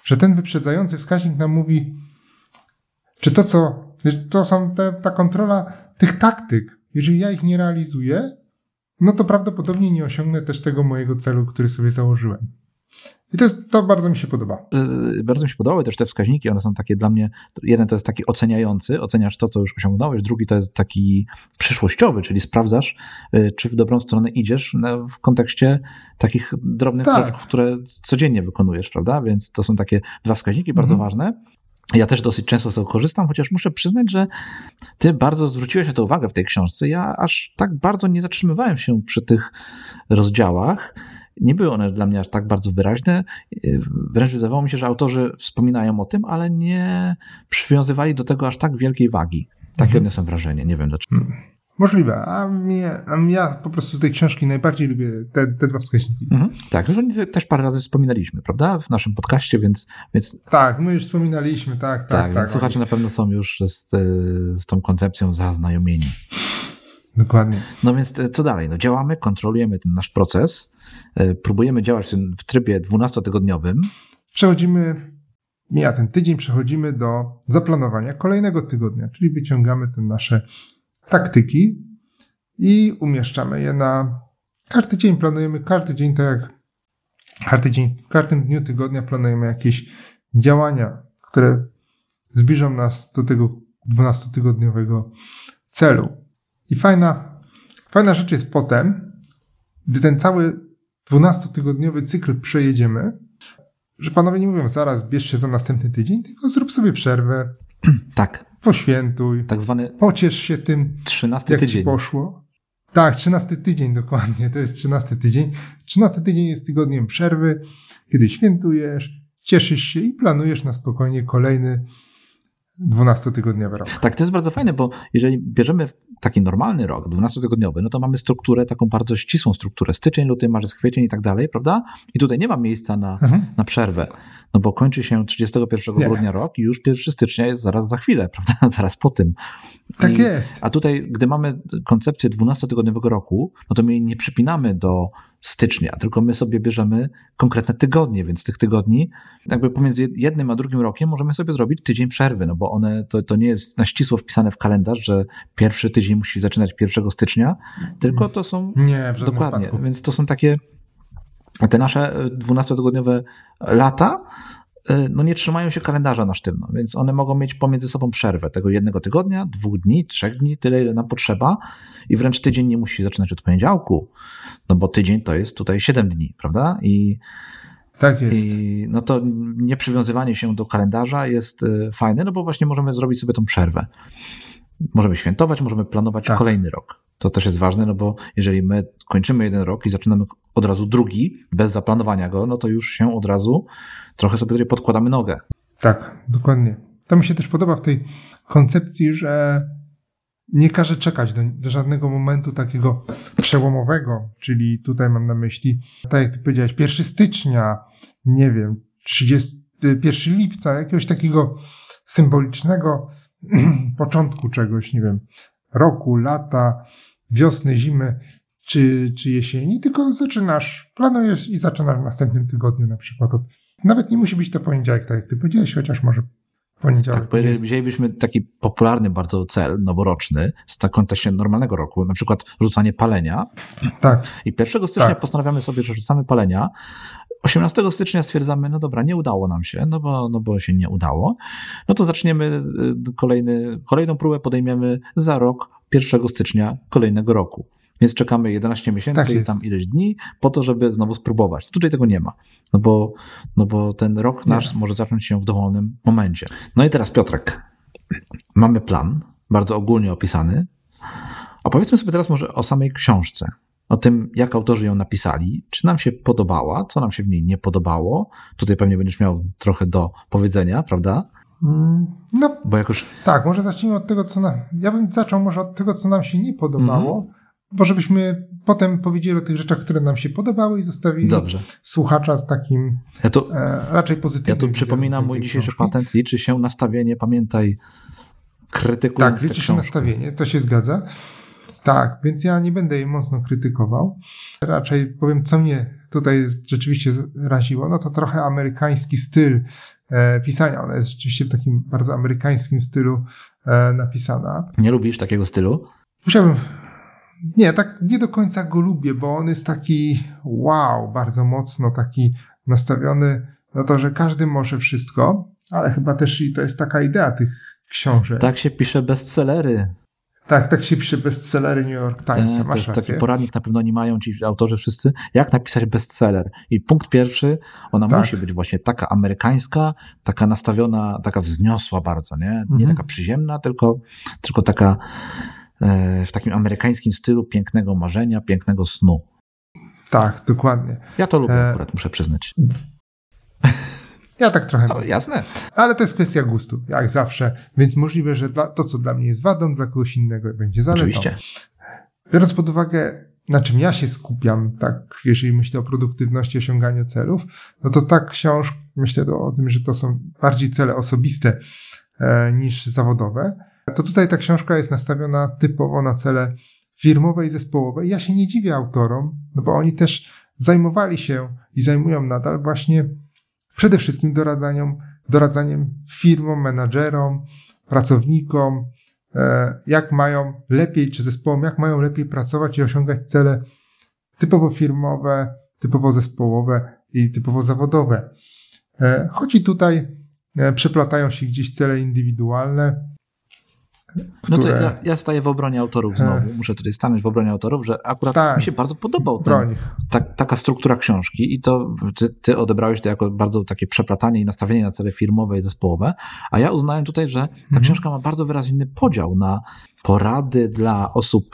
S1: Że ten wyprzedzający wskaźnik nam mówi, czy to co, to są te, ta kontrola tych taktyk, jeżeli ja ich nie realizuję, no to prawdopodobnie nie osiągnę też tego mojego celu, który sobie założyłem. I to, jest, to bardzo mi się podoba.
S2: Y, bardzo mi się podobały też te wskaźniki, one są takie dla mnie, jeden to jest taki oceniający, oceniasz to, co już osiągnąłeś, drugi to jest taki przyszłościowy, czyli sprawdzasz, y, czy w dobrą stronę idziesz w kontekście takich drobnych tak. kroczków, które codziennie wykonujesz, prawda? Więc to są takie dwa wskaźniki bardzo mhm. ważne. Ja też dosyć często z tego korzystam, chociaż muszę przyznać, że ty bardzo zwróciłeś na to uwagę w tej książce. Ja aż tak bardzo nie zatrzymywałem się przy tych rozdziałach. Nie były one dla mnie aż tak bardzo wyraźne. Wręcz wydawało mi się, że autorzy wspominają o tym, ale nie przywiązywali do tego aż tak wielkiej wagi. Takie mhm. odniosłem wrażenie. Nie wiem dlaczego. Hmm.
S1: Możliwe, a, mnie, a ja po prostu z tej książki najbardziej lubię te, te dwa wskaźniki. Mhm.
S2: Tak, już też parę razy wspominaliśmy, prawda, w naszym podcaście, więc... więc...
S1: Tak, my już wspominaliśmy, tak, tak. Tak, tak
S2: słuchacze na pewno są już z, z tą koncepcją zaznajomieni.
S1: Dokładnie.
S2: No więc e, co dalej? No działamy, kontrolujemy ten nasz proces, e, próbujemy działać w trybie 12-tygodniowym.
S1: Przechodzimy, mija ten tydzień, przechodzimy do zaplanowania kolejnego tygodnia, czyli wyciągamy te nasze taktyki i umieszczamy je na każdy dzień. Planujemy każdy dzień, tak jak każdy dzień, w każdym dniu tygodnia planujemy jakieś działania, które zbliżą nas do tego 12-tygodniowego celu. I fajna, fajna rzecz jest potem, gdy ten cały 12-tygodniowy cykl przejedziemy, że panowie nie mówią zaraz bierz się za następny tydzień, tylko zrób sobie przerwę.
S2: Tak.
S1: Poświętuj.
S2: Tak zwany.
S1: Pociesz się tym,
S2: 13
S1: jak
S2: tydzień.
S1: ci poszło. Tak, 13 tydzień dokładnie. To jest 13 tydzień. 13 tydzień jest tygodniem przerwy, kiedy świętujesz, cieszysz się i planujesz na spokojnie kolejny 12-tygodniowy rok.
S2: Tak, to jest bardzo fajne, bo jeżeli bierzemy taki normalny rok, 12-tygodniowy, no to mamy strukturę, taką bardzo ścisłą strukturę. Styczeń, luty, marzec, kwiecień i tak dalej, prawda? I tutaj nie ma miejsca na, mhm. na przerwę, no bo kończy się 31 nie. grudnia rok i już 1 stycznia jest zaraz za chwilę, prawda? Zaraz po tym.
S1: Tak I, jest.
S2: A tutaj, gdy mamy koncepcję 12-tygodniowego roku, no to my nie przypinamy do stycznia, tylko my sobie bierzemy konkretne tygodnie, więc tych tygodni, jakby pomiędzy jednym a drugim rokiem możemy sobie zrobić tydzień przerwy, no bo one, to, to nie jest na ścisło wpisane w kalendarz, że pierwszy tydzień musi zaczynać 1 stycznia, tylko to są...
S1: Nie,
S2: Dokładnie, wypadku. więc to są takie te nasze 12-tygodniowe lata, y, no nie trzymają się kalendarza na sztywno, więc one mogą mieć pomiędzy sobą przerwę tego jednego tygodnia, dwóch dni, trzech dni, tyle ile nam potrzeba i wręcz tydzień nie musi zaczynać od poniedziałku, no bo tydzień to jest tutaj siedem dni, prawda? I
S1: tak jest.
S2: I no to nieprzywiązywanie się do kalendarza jest y, fajne, no bo właśnie możemy zrobić sobie tą przerwę. Możemy świętować, możemy planować tak. kolejny rok. To też jest ważne, no bo jeżeli my kończymy jeden rok i zaczynamy od razu drugi, bez zaplanowania go, no to już się od razu trochę sobie tutaj podkładamy nogę.
S1: Tak, dokładnie. To mi się też podoba w tej koncepcji, że nie każe czekać do, do, żadnego momentu takiego przełomowego, czyli tutaj mam na myśli, tak jak ty powiedziałeś, 1 stycznia, nie wiem, 30, 1 lipca, jakiegoś takiego symbolicznego początku czegoś, nie wiem, roku, lata, wiosny, zimy czy, czy jesieni, tylko zaczynasz, planujesz i zaczynasz w następnym tygodniu na przykład. Od, nawet nie musi być to poniedziałek, tak jak ty powiedziałeś, chociaż może poniedziałek.
S2: Tak, wzięlibyśmy taki popularny bardzo cel noworoczny z kontekście normalnego roku, na przykład rzucanie palenia.
S1: Tak.
S2: I 1 stycznia tak. postanawiamy sobie, że rzucamy palenia. 18 stycznia stwierdzamy, no dobra, nie udało nam się, no bo, no bo się nie udało. No to zaczniemy y, kolejny, kolejną próbę podejmiemy za rok, 1 stycznia kolejnego roku. Więc czekamy 11 miesięcy
S1: Tak
S2: i tam ileś dni po to, żeby znowu spróbować. Tutaj tego nie ma, no bo, no bo ten rok
S1: Nie.
S2: nasz może zacząć się w dowolnym momencie. No i teraz Piotrek, mamy plan, bardzo ogólnie opisany, a powiedzmy sobie teraz może o samej książce. O tym, jak autorzy ją napisali, czy nam się podobała, co nam się w niej nie podobało. Tutaj pewnie będziesz miał trochę do powiedzenia, prawda?
S1: Mm, No
S2: Bo jak już
S1: tak, może zacznijmy od tego, co nam. Ja bym zaczął może od tego, co nam się nie podobało,
S2: Mhm.
S1: Bo żebyśmy potem powiedzieli o tych rzeczach, które nam się podobały i zostawili
S2: Dobrze.
S1: słuchacza z takim
S2: Ja tu,
S1: e, raczej pozytywnym.
S2: ja tu przypominam mój dzisiejszy
S1: książki.
S2: patent. Liczy się nastawienie, pamiętaj, krytykując
S1: Tak, liczy się
S2: książkę.
S1: nastawienie, to się zgadza. Tak, więc ja nie będę jej mocno krytykował. Raczej powiem, co mnie tutaj rzeczywiście raziło, no to trochę amerykański styl e, pisania. Ona jest rzeczywiście w takim bardzo amerykańskim stylu e, napisana.
S2: Nie lubisz takiego stylu?
S1: Musiałbym. Nie, tak nie do końca go lubię, bo on jest taki wow, bardzo mocno taki nastawiony na to, że każdy może wszystko, ale chyba też i to jest taka idea tych książek.
S2: Tak się pisze bestsellery.
S1: Tak, tak się pisze bestsellery New York Times,
S2: Tak,
S1: masz
S2: taki poradnik, na pewno nie mają ci autorzy wszyscy, jak napisać bestseller. I punkt pierwszy, ona
S1: Tak.
S2: musi być właśnie taka amerykańska, taka nastawiona, taka wzniosła bardzo, nie? Nie
S1: Mhm.
S2: taka przyziemna, tylko, tylko taka w takim amerykańskim stylu pięknego marzenia, pięknego snu.
S1: Tak, dokładnie.
S2: Ja to lubię
S1: E,
S2: akurat, muszę przyznać.
S1: Ja tak trochę.
S2: No, jasne.
S1: Ale to jest kwestia gustu, jak zawsze. Więc możliwe, że dla, to, co dla mnie jest wadą, dla kogoś innego będzie zaletą.
S2: Oczywiście.
S1: Biorąc pod uwagę, na czym ja się skupiam, tak, jeżeli myślę o produktywności, osiąganiu celów, no to ta książka, myślę o tym, że to są bardziej cele osobiste e, niż zawodowe, to tutaj ta książka jest nastawiona typowo na cele firmowe i zespołowe. Ja się nie dziwię autorom, no bo oni też zajmowali się i zajmują nadal właśnie przede wszystkim doradzaniem, doradzaniem firmom, menadżerom, pracownikom, e, jak mają lepiej, czy zespołom, jak mają lepiej pracować i osiągać cele typowo firmowe, typowo zespołowe i typowo zawodowe. E, Choć i tutaj e, przeplatają się gdzieś cele indywidualne,
S2: No to
S1: które-
S2: ja, ja staję w obronie autorów znowu. Muszę tutaj stanąć w obronie autorów, że akurat
S1: Tak.
S2: mi się bardzo podobał ten, ta, taka struktura książki i to ty, ty odebrałeś to jako bardzo takie przeplatanie i nastawienie na cele firmowe i zespołowe, a ja uznałem tutaj, że ta
S1: Mhm.
S2: książka ma bardzo wyraźny podział na porady dla osób,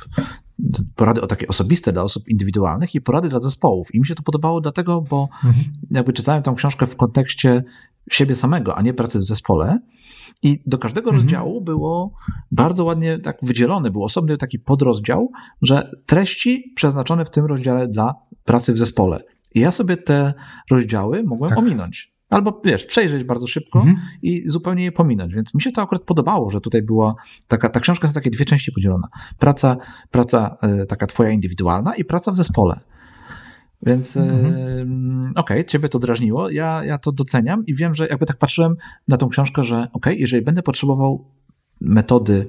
S2: porady o takie osobiste dla osób indywidualnych i porady dla zespołów. I mi się to podobało dlatego, bo
S1: Mhm.
S2: jakby czytałem tą książkę w kontekście siebie samego, a nie pracy w zespole. I do każdego
S1: Mhm.
S2: rozdziału było bardzo ładnie tak wydzielony, był osobny taki podrozdział, że treści przeznaczone w tym rozdziale dla pracy w zespole. I ja sobie te rozdziały mogłem
S1: Tak.
S2: ominąć. Albo wiesz, przejrzeć bardzo szybko
S1: Mhm.
S2: i zupełnie je pominąć. Więc mi się to akurat podobało, że tutaj była taka, ta książka jest takie dwie części podzielona. Praca, praca e, taka twoja indywidualna i praca w zespole. Więc
S1: Mhm.
S2: okej, ciebie to drażniło, ja, ja to doceniam i wiem, że jakby tak patrzyłem na tą książkę, że okej, jeżeli będę potrzebował metody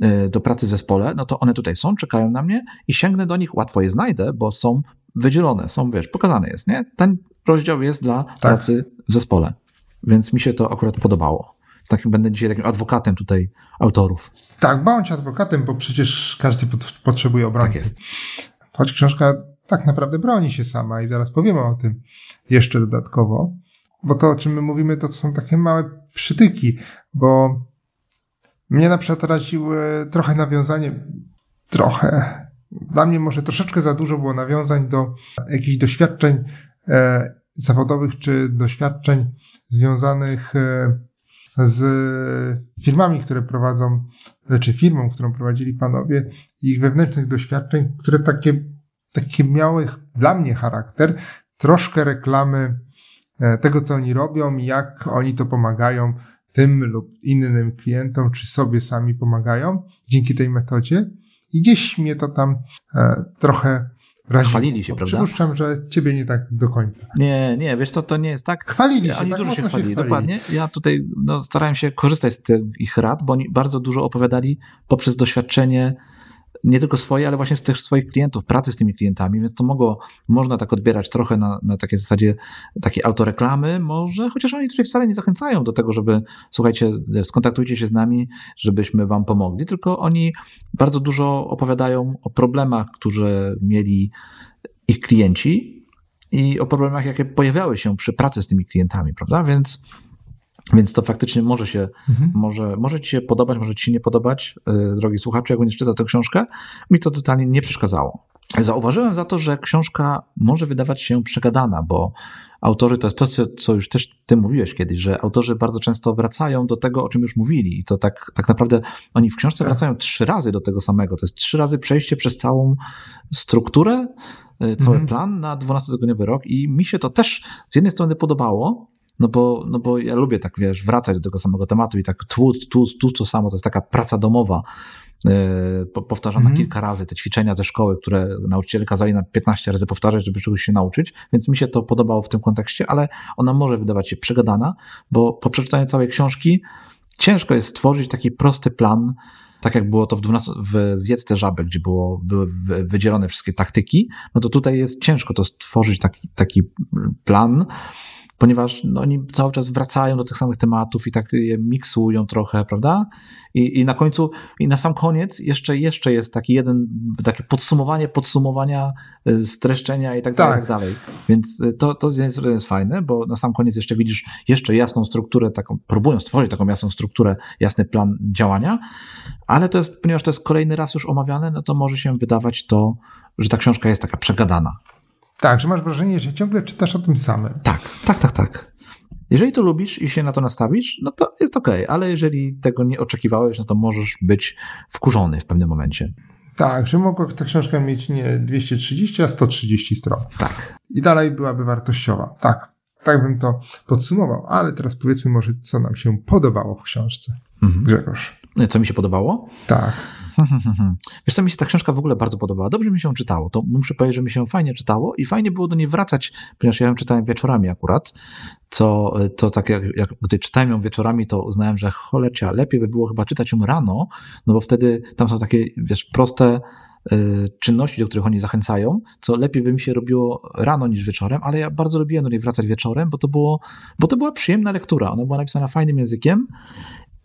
S2: e, do pracy w zespole, no to one tutaj są, czekają na mnie i sięgnę do nich, łatwo je znajdę, bo są wydzielone, są, wiesz, pokazane jest, nie? Ten rozdział jest dla pracy w zespole, więc mi się to akurat podobało. Takim, będę dzisiaj takim adwokatem tutaj autorów.
S1: Tak, bądź adwokatem, bo przecież każdy pot- potrzebuje obrońcy.
S2: Tak jest.
S1: Choć książka tak naprawdę broni się sama i zaraz powiemy o tym jeszcze dodatkowo, bo to, o czym my mówimy, to są takie małe przytyki, bo mnie na przykład raziły trochę nawiązanie, trochę, dla mnie może troszeczkę za dużo było nawiązań do jakichś doświadczeń e, zawodowych czy doświadczeń związanych e, z firmami, które prowadzą, czy firmą, którą prowadzili panowie, ich wewnętrznych doświadczeń, które takie, takie miały dla mnie charakter troszkę reklamy e, tego, co oni robią i jak oni to pomagają tym lub innym klientom, czy sobie sami pomagają dzięki tej metodzie. I gdzieś mnie to tam e, trochę raziło.
S2: Chwalili się, prawda?
S1: Przypuszczam, że ciebie nie tak do końca.
S2: Nie, nie, wiesz, to, to nie jest tak.
S1: Chwalili się,
S2: Oni
S1: tak
S2: dużo się chwalili,
S1: chwalili.
S2: dokładnie. Ja tutaj no, starałem się korzystać z tych ich rad, bo oni bardzo dużo opowiadali poprzez doświadczenie nie tylko swoje, ale właśnie też swoich klientów, pracy z tymi klientami, więc to mogło, można tak odbierać trochę na, na takiej zasadzie takiej autoreklamy, może, chociaż oni tutaj wcale nie zachęcają do tego, żeby słuchajcie, skontaktujcie się z nami, żebyśmy wam pomogli, tylko oni bardzo dużo opowiadają o problemach, które mieli ich klienci i o problemach, jakie pojawiały się przy pracy z tymi klientami, prawda? Więc więc to faktycznie może się, mhm. może, może ci się podobać, może ci się nie podobać, yy, drogi słuchaczu, jak będziesz czytał tę książkę. Mi to totalnie nie przeszkadzało. Zauważyłem za to, że książka może wydawać się przegadana, bo autorzy, to jest to, co już też ty mówiłeś kiedyś, że autorzy bardzo często wracają do tego, o czym już mówili. I to tak, tak naprawdę oni w książce tak. wracają trzy razy do tego samego. To jest trzy razy przejście przez całą strukturę, y, cały mhm. plan na 12-tygodniowy rok i mi się to też z jednej strony podobało, no bo, no bo ja lubię tak, wiesz, wracać do tego samego tematu i tak tłuc, tłuc, tłuc to samo, to jest taka praca domowa, yy, powtarzana mm -hmm. kilka razy, te ćwiczenia ze szkoły, które nauczyciele kazali na 15 razy powtarzać, żeby czegoś się nauczyć, więc mi się to podobało w tym kontekście, ale ona może wydawać się przegadana, bo po przeczytaniu całej książki ciężko jest stworzyć taki prosty plan, tak jak było to w, 12, w Zjedz te żabę, gdzie było, były wydzielone wszystkie taktyki, no to tutaj jest ciężko to stworzyć taki, taki plan, ponieważ no, oni cały czas wracają do tych samych tematów i tak je miksują trochę, prawda? I, I na końcu, i na sam koniec jeszcze, jeszcze jest taki jeden, takie podsumowanie podsumowania, y, streszczenia i tak dalej, tak. tak dalej. Więc y, to, to z jednej strony jest fajne, bo na sam koniec jeszcze widzisz jeszcze jasną strukturę, taką, próbują stworzyć taką jasną strukturę, jasny plan działania, ale to jest, ponieważ to jest kolejny raz już omawiane, no to może się wydawać to, że ta książka jest taka przegadana.
S1: Tak, że masz wrażenie, że ciągle czytasz o tym samym.
S2: Tak, tak, tak, tak. Jeżeli to lubisz i się na to nastawisz, no to jest ok, ale jeżeli tego nie oczekiwałeś, no to możesz być wkurzony w pewnym momencie.
S1: Tak, że mogła ta książka mieć nie 230, a 130 stron.
S2: Tak.
S1: I dalej byłaby wartościowa. Tak, tak bym to podsumował. Ale teraz powiedzmy może, co nam się podobało w książce. Mhm. Grzegorz.
S2: Co mi się podobało?
S1: Tak.
S2: Wiesz co, mi się ta książka w ogóle bardzo podobała. Dobrze mi się czytało. To muszę powiedzieć, że mi się fajnie czytało i fajnie było do niej wracać, ponieważ ja ją czytałem wieczorami akurat, co to tak jak, jak gdy czytałem ją wieczorami, to uznałem, że cholecia, lepiej by było chyba czytać ją rano, no bo wtedy tam są takie, wiesz, proste y, czynności, do których oni zachęcają, co lepiej by mi się robiło rano niż wieczorem, ale ja bardzo lubiłem do niej wracać wieczorem, bo to, było, bo to była przyjemna lektura. Ona była napisana fajnym językiem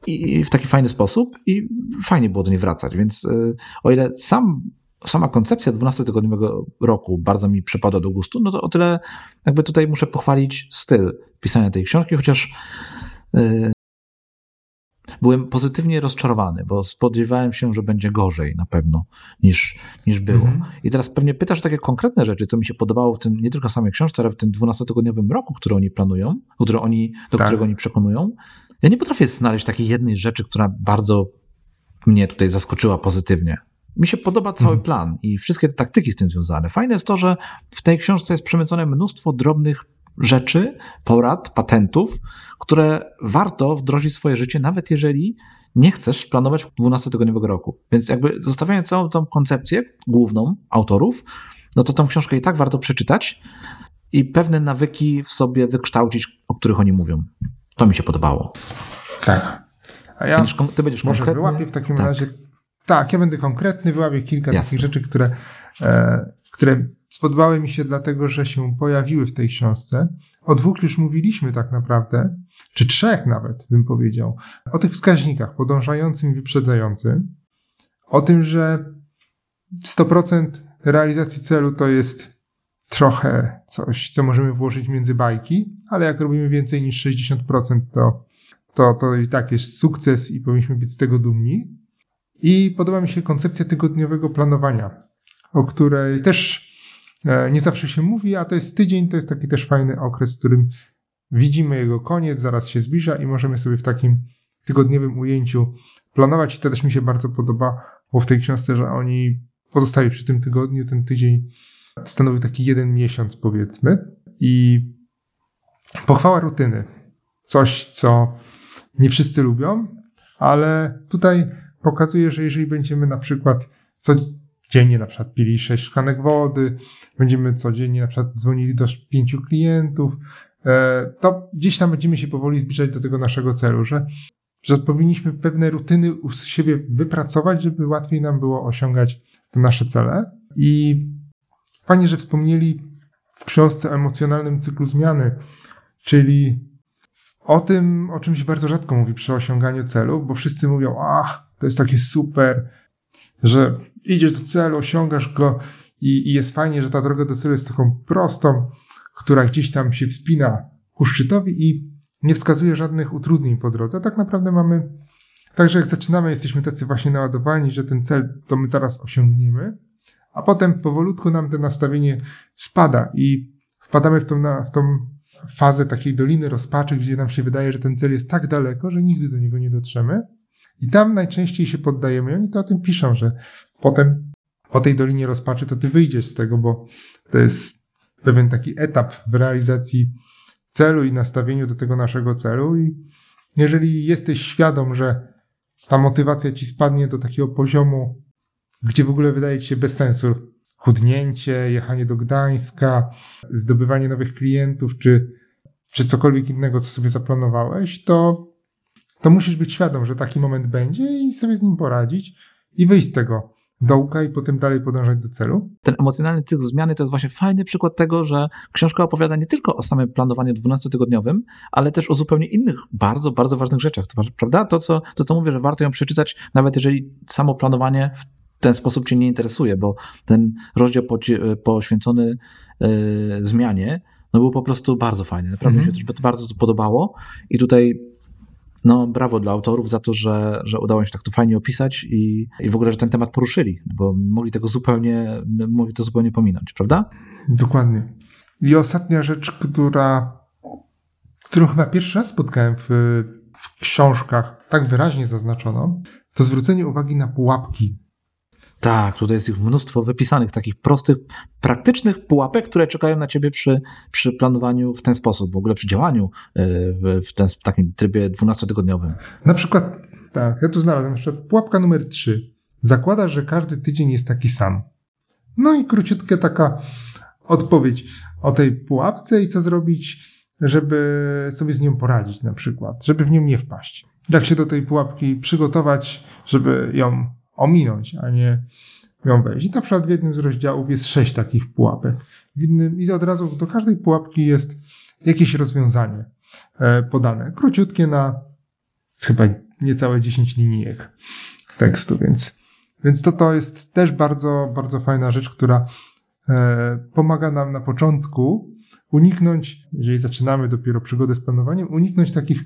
S2: i w taki fajny sposób i fajnie było do niej wracać. Więc y, o ile sam, sama koncepcja 12-tygodniowego roku bardzo mi przypada do gustu, no to o tyle jakby tutaj muszę pochwalić styl pisania tej książki, chociaż yy, byłem pozytywnie rozczarowany, bo spodziewałem się, że będzie gorzej na pewno niż, niż było. Mm -hmm. I teraz pewnie pytasz takie konkretne rzeczy, co mi się podobało w tym, nie tylko samej książce, ale w tym 12-tygodniowym roku, który oni planują, który oni, do tak. którego oni przekonują. Ja nie potrafię znaleźć takiej jednej rzeczy, która bardzo mnie tutaj zaskoczyła pozytywnie. Mi się podoba cały mhm. plan i wszystkie te taktyki z tym związane. Fajne jest to, że w tej książce jest przemycone mnóstwo drobnych rzeczy, porad, patentów, które warto wdrożyć w swoje życie, nawet jeżeli nie chcesz planować 12-tygodniowego roku. Więc jakby zostawiając całą tą koncepcję główną autorów, no to tą książkę i tak warto przeczytać i pewne nawyki w sobie wykształcić, o których oni mówią. To mi się podobało.
S1: Tak.
S2: A ja będziesz, ty będziesz może konkretny?
S1: wyłapię w takim tak. razie. Tak, ja będę konkretny, wyłapię kilka Jasne. takich rzeczy, które, e, które spodobały mi się dlatego, że się pojawiły w tej książce. O dwóch już mówiliśmy tak naprawdę, czy trzech nawet bym powiedział. O tych wskaźnikach podążającym i wyprzedzającym. O tym, że 100% realizacji celu to jest trochę coś, co możemy włożyć między bajki, ale jak robimy więcej niż 60%, to, to, to i tak jest sukces i powinniśmy być z tego dumni. I podoba mi się koncepcja tygodniowego planowania, o której też nie zawsze się mówi, a to jest tydzień, to jest taki też fajny okres, w którym widzimy jego koniec, zaraz się zbliża i możemy sobie w takim tygodniowym ujęciu planować. I to też mi się bardzo podoba, bo w tej książce, że oni pozostali przy tym tygodniu, ten tydzień stanowi taki jeden miesiąc, powiedzmy. I pochwała rutyny. Coś, co nie wszyscy lubią, ale tutaj pokazuje, że jeżeli będziemy na przykład codziennie na przykład pili 6 szklanek wody, będziemy codziennie na przykład dzwonili do pięciu klientów, e, to gdzieś tam będziemy się powoli zbliżać do tego naszego celu, że że powinniśmy pewne rutyny u siebie wypracować, żeby łatwiej nam było osiągać te nasze cele. I fajnie, że wspomnieli w książce o emocjonalnym cyklu zmiany, czyli o tym, o czym się bardzo rzadko mówi przy osiąganiu celu, bo wszyscy mówią, ach, to jest takie super, że idziesz do celu, osiągasz go i, i jest fajnie, że ta droga do celu jest taką prostą, która gdzieś tam się wspina ku szczytowi i nie wskazuje żadnych utrudnień po drodze. Tak naprawdę mamy, także jak zaczynamy, jesteśmy tacy właśnie naładowani, że ten cel to my zaraz osiągniemy, a potem powolutku nam to nastawienie spada i wpadamy w tą, w tą fazę takiej doliny rozpaczy, gdzie nam się wydaje, że ten cel jest tak daleko, że nigdy do niego nie dotrzemy. I tam najczęściej się poddajemy. I oni to o tym piszą, że potem po tej dolinie rozpaczy to ty wyjdziesz z tego, bo to jest pewien taki etap w realizacji celu i nastawieniu do tego naszego celu. I jeżeli jesteś świadom, że ta motywacja ci spadnie do takiego poziomu, gdzie w ogóle wydaje ci się bez sensu chudnięcie, jechanie do Gdańska, zdobywanie nowych klientów, czy, czy cokolwiek innego, co sobie zaplanowałeś, to, to musisz być świadom, że taki moment będzie i sobie z nim poradzić i wyjść z tego dołka i potem dalej podążać do celu.
S2: Ten emocjonalny cykl zmiany to jest właśnie fajny przykład tego, że książka opowiada nie tylko o samym planowaniu 12-tygodniowym, ale też o zupełnie innych, bardzo, bardzo ważnych rzeczach, prawda? To co, to, co mówię, że warto ją przeczytać, nawet jeżeli samo planowanie w ten sposób cię nie interesuje, bo ten rozdział poświęcony yy, zmianie no był po prostu bardzo fajny. Naprawdę mhm. mi się to bardzo to podobało i tutaj no brawo dla autorów za to, że, że udało się tak to fajnie opisać i, i w ogóle, że ten temat poruszyli, bo mogli tego zupełnie, mogli to zupełnie pominąć, prawda?
S1: Dokładnie. I ostatnia rzecz, która, którą chyba pierwszy raz spotkałem w, w książkach tak wyraźnie zaznaczono, to zwrócenie uwagi na pułapki.
S2: Tak, tutaj jest ich mnóstwo wypisanych, takich prostych, praktycznych pułapek, które czekają na ciebie przy, przy planowaniu w ten sposób, w ogóle przy działaniu e, w, ten, w takim trybie 12-tygodniowym.
S1: Na przykład, tak, ja tu znalazłem, na przykład pułapka numer 3. Zakłada, że każdy tydzień jest taki sam. No i króciutka taka odpowiedź o tej pułapce i co zrobić, żeby sobie z nią poradzić na przykład, żeby w nią nie wpaść. Jak się do tej pułapki przygotować, żeby ją ominąć, a nie ją wejść. I na przykład w jednym z rozdziałów jest sześć takich pułapek. W innym, I od razu do każdej pułapki jest jakieś rozwiązanie e, podane. Króciutkie na chyba niecałe 10 linijek tekstu, więc, więc to, to jest też bardzo, bardzo fajna rzecz, która e, pomaga nam na początku uniknąć, jeżeli zaczynamy dopiero przygodę z planowaniem, uniknąć takich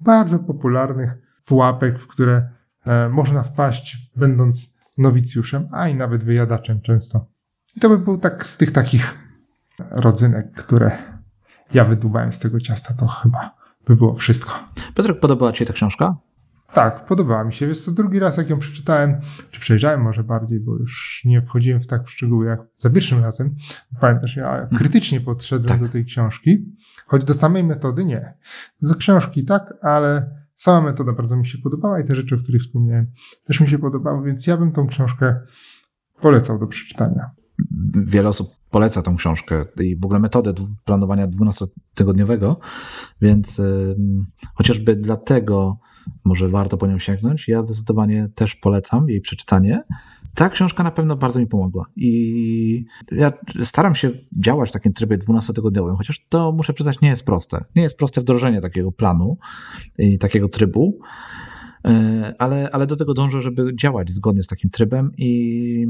S1: bardzo popularnych pułapek, w które można wpaść, będąc nowicjuszem, a i nawet wyjadaczem często. I to by był tak z tych takich rodzynek, które ja wydłubałem z tego ciasta, to chyba by było wszystko.
S2: Piotrek, podobała Ci się ta książka?
S1: Tak, podobała mi się. Wiesz co, drugi raz jak ją przeczytałem, czy przejrzałem może bardziej, bo już nie wchodziłem w tak w szczegóły jak za pierwszym razem. Pamiętasz, ja mhm. krytycznie podszedłem tak. do tej książki, choć do samej metody nie. Do książki tak, ale Sama metoda bardzo mi się podobała i te rzeczy, o których wspomniałem, też mi się podobały, więc ja bym tą książkę polecał do przeczytania.
S2: Wiele osób poleca tą książkę i w ogóle metodę planowania 12-tygodniowego, więc chociażby dlatego może warto po nią sięgnąć. Ja zdecydowanie też polecam jej przeczytanie ta książka na pewno bardzo mi pomogła. I ja staram się działać w takim trybie 12-tygodniowym, chociaż to muszę przyznać, nie jest proste. Nie jest proste wdrożenie takiego planu i takiego trybu. E, ale, ale do tego dążę, żeby działać zgodnie z takim trybem, i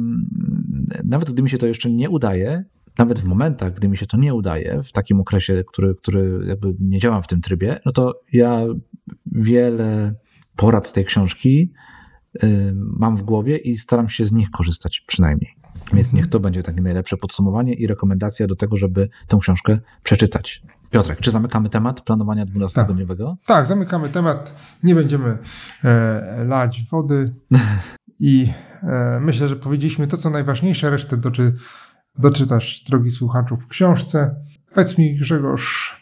S2: nawet gdy mi się to jeszcze nie udaje, nawet w momentach, gdy mi się to nie udaje, w takim okresie, który, który jakby nie działam w tym trybie, no to ja wiele porad z tej książki mam w głowie i staram się z nich korzystać przynajmniej. Więc niech to będzie takie najlepsze podsumowanie i rekomendacja do tego, żeby tę książkę przeczytać. Piotrek, czy zamykamy temat planowania 12-tygodniowego?
S1: Tak. tak, zamykamy temat. Nie będziemy e, lać wody i e, myślę, że powiedzieliśmy to, co najważniejsze. Resztę doczy, doczytasz, drogi słuchaczu, w książce. Powiedz mi, Grzegorz,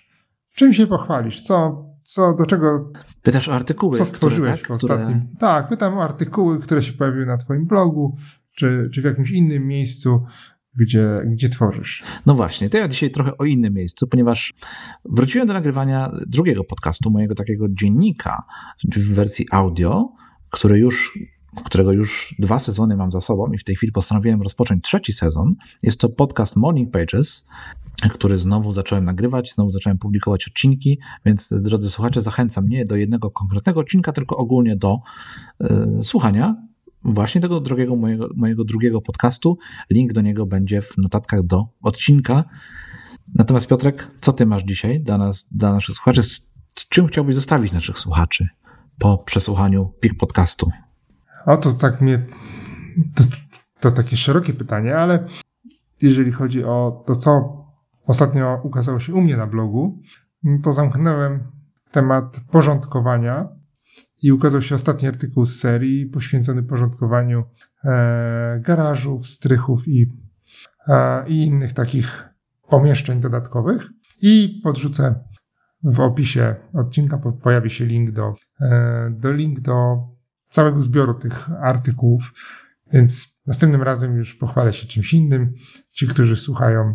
S1: czym się pochwalisz? Co, co, do czego
S2: Pytasz o artykuły.
S1: Co stworzyłeś które, tak, w ostatnim? Które... Tak, pytam o artykuły, które się pojawiły na Twoim blogu, czy, czy w jakimś innym miejscu. gdzie, gdzie tworzysz.
S2: No właśnie, to ja dzisiaj trochę o innym miejscu, ponieważ wróciłem do nagrywania drugiego podcastu, mojego takiego dziennika w wersji audio, który już którego już dwa sezony mam za sobą i w tej chwili postanowiłem rozpocząć trzeci sezon. Jest to podcast Morning Pages, który znowu zacząłem nagrywać, znowu zacząłem publikować odcinki, więc drodzy słuchacze, zachęcam nie do jednego konkretnego odcinka, tylko ogólnie do y, słuchania właśnie tego drogiego mojego, mojego drugiego podcastu. Link do niego będzie w notatkach do odcinka. Natomiast Piotrek, co ty masz dzisiaj dla nas, dla naszych słuchaczy? Z czym chciałbyś zostawić naszych słuchaczy po przesłuchaniu PIK podcastu?
S1: O, to tak mnie. To, to takie szerokie pytanie, ale jeżeli chodzi o to, co ostatnio ukazało się u mnie na blogu, to zamknąłem temat porządkowania i ukazał się ostatni artykuł z serii poświęcony porządkowaniu e, garażów, strychów i, e, i innych takich pomieszczeń dodatkowych. I podrzucę w opisie odcinka, pojawi się link do, e, do link do całego zbioru tych artykułów, więc następnym razem już pochwalę się czymś innym. Ci, którzy słuchają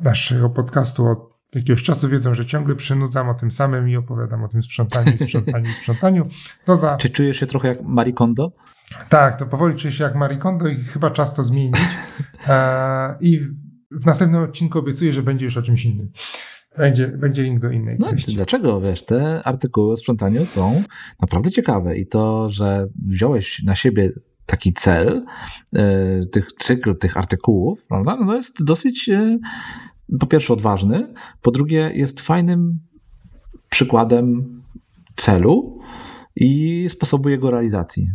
S1: naszego podcastu od jakiegoś czasu wiedzą, że ciągle przynudzam o tym samym i opowiadam o tym sprzątaniu, sprzątaniu, sprzątaniu. To za...
S2: Czy czujesz się trochę jak Marie Kondo?
S1: Tak, to powoli czuję się jak Marie Kondo i chyba czas to zmienić. E, I w następnym odcinku obiecuję, że będzie już o czymś innym. Będzie, będzie link do innej
S2: no, treści. Dlaczego, wiesz, te artykuły o sprzątaniu są naprawdę ciekawe i to, że wziąłeś na siebie taki cel, e, tych cykl tych artykułów, prawda, no jest dosyć e, po pierwsze odważny, po drugie jest fajnym przykładem celu i sposobu jego realizacji.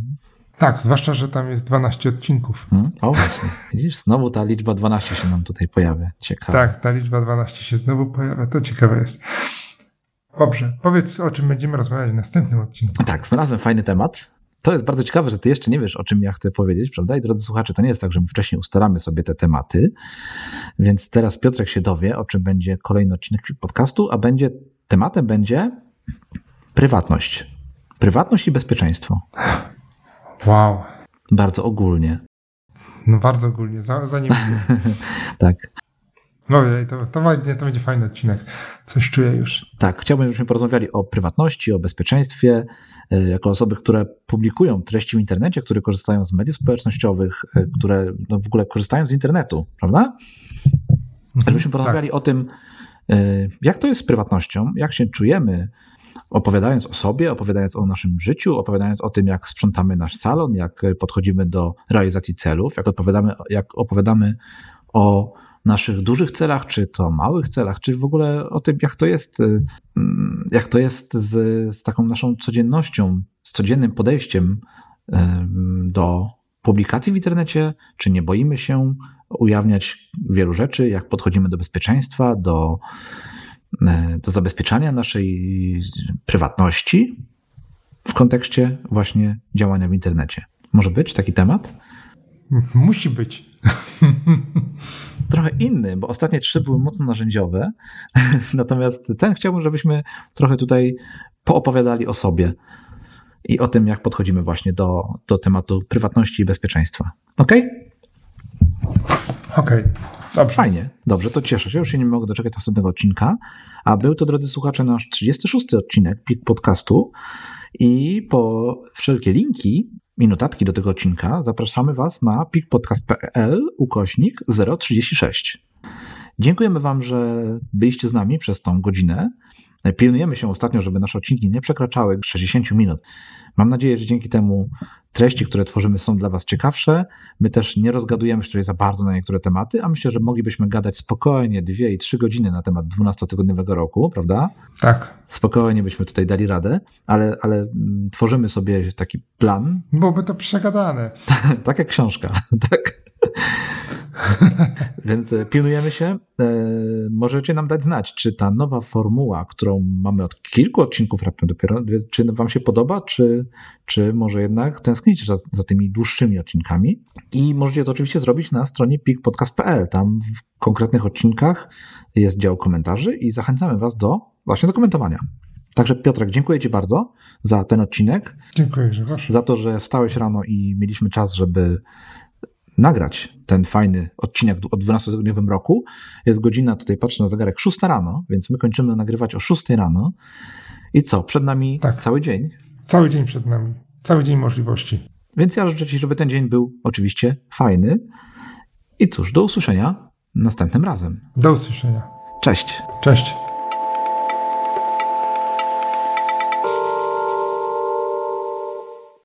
S1: Tak, zwłaszcza, że tam jest 12 odcinków.
S2: Hmm? O właśnie, widzisz, znowu ta liczba 12 się nam tutaj pojawia. Ciekawe.
S1: Tak, ta liczba 12 się znowu pojawia, to ciekawe jest. Dobrze, powiedz o czym będziemy rozmawiać w następnym odcinku.
S2: Tak, znalazłem fajny temat. To jest bardzo ciekawe, że ty jeszcze nie wiesz, o czym ja chcę powiedzieć, prawda? I drodzy słuchacze, to nie jest tak, że my wcześniej ustalamy sobie te tematy, więc teraz Piotrek się dowie, o czym będzie kolejny odcinek podcastu, a będzie tematem będzie prywatność. Prywatność i bezpieczeństwo.
S1: Wow.
S2: Bardzo ogólnie.
S1: No bardzo ogólnie, za, za nim.
S2: tak.
S1: No to, to, będzie, to będzie fajny odcinek. Coś czuję już.
S2: Tak, chciałbym, żebyśmy porozmawiali o prywatności, o bezpieczeństwie, e, jako osoby, które publikują treści w internecie, które korzystają z mediów społecznościowych, e, które no, w ogóle korzystają z internetu, prawda? Mhm, żebyśmy porozmawiali tak. o tym, e, jak to jest z prywatnością, jak się czujemy, opowiadając o sobie, opowiadając o naszym życiu, opowiadając o tym, jak sprzątamy nasz salon, jak podchodzimy do realizacji celów, jak opowiadamy, jak opowiadamy o naszych dużych celach, czy to małych celach, czy w ogóle o tym, jak to jest, y, mm, jak to jest z, z taką naszą codziennością, z codziennym podejściem y, do publikacji w internecie, czy nie boimy się ujawniać wielu rzeczy, jak podchodzimy do bezpieczeństwa, do, y, do zabezpieczania naszej prywatności w kontekście właśnie działania w internecie. Może być taki temat?
S1: Musi być.
S2: Trochę inny, bo ostatnie trzy były mocno narzędziowe, natomiast ten chciałbym, żebyśmy trochę tutaj poopowiadali o sobie i o tym, jak podchodzimy właśnie do, do tematu prywatności i bezpieczeństwa. Ok?
S1: Okej. Okay. Dobrze.
S2: Fajnie, dobrze, to cieszę się, już się nie mogę doczekać następnego odcinka. A był to, drodzy słuchacze, nasz 36 odcinek PIK podcastu i po wszelkie linki i notatki do tego odcinka zapraszamy Was na pikpodcast.pl ukośnik 036. Dziękujemy Wam, że byliście z nami przez tą godzinę. Pilnujemy się ostatnio, żeby nasze odcinki nie przekraczały 60 minut. Mam nadzieję, że dzięki temu treści, które tworzymy, są dla Was ciekawsze. My też nie rozgadujemy się tutaj za bardzo na niektóre tematy, a myślę, że moglibyśmy gadać spokojnie dwie i trzy godziny na temat 12-tygodniowego roku, prawda?
S1: Tak.
S2: Spokojnie byśmy tutaj dali radę, ale, ale mm, tworzymy sobie taki plan.
S1: Byłoby to przegadane.
S2: tak jak książka, tak? Więc e, pilnujemy się. E, możecie nam dać znać, czy ta nowa formuła, którą mamy od kilku odcinków raptem dopiero, czy wam się podoba, czy, czy może jednak tęsknicie za, za tymi dłuższymi odcinkami. I możecie to oczywiście zrobić na stronie pikpodcast.pl. Tam w konkretnych odcinkach jest dział komentarzy i zachęcamy was do właśnie do komentowania. Także Piotrek, dziękuję Ci bardzo za ten odcinek.
S1: Dziękuję Grzegorz.
S2: Za to, że wstałeś rano i mieliśmy czas, żeby nagrać ten fajny odcinek o 12-tygodniowym roku. Jest godzina, tutaj patrzę na zegarek, 6 rano, więc my kończymy nagrywać o 6 rano. I co, przed nami tak. cały dzień?
S1: Cały dzień przed nami. Cały dzień możliwości.
S2: Więc ja życzę Ci, żeby ten dzień był oczywiście fajny. I cóż, do usłyszenia następnym razem.
S1: Do usłyszenia.
S2: Cześć.
S1: Cześć.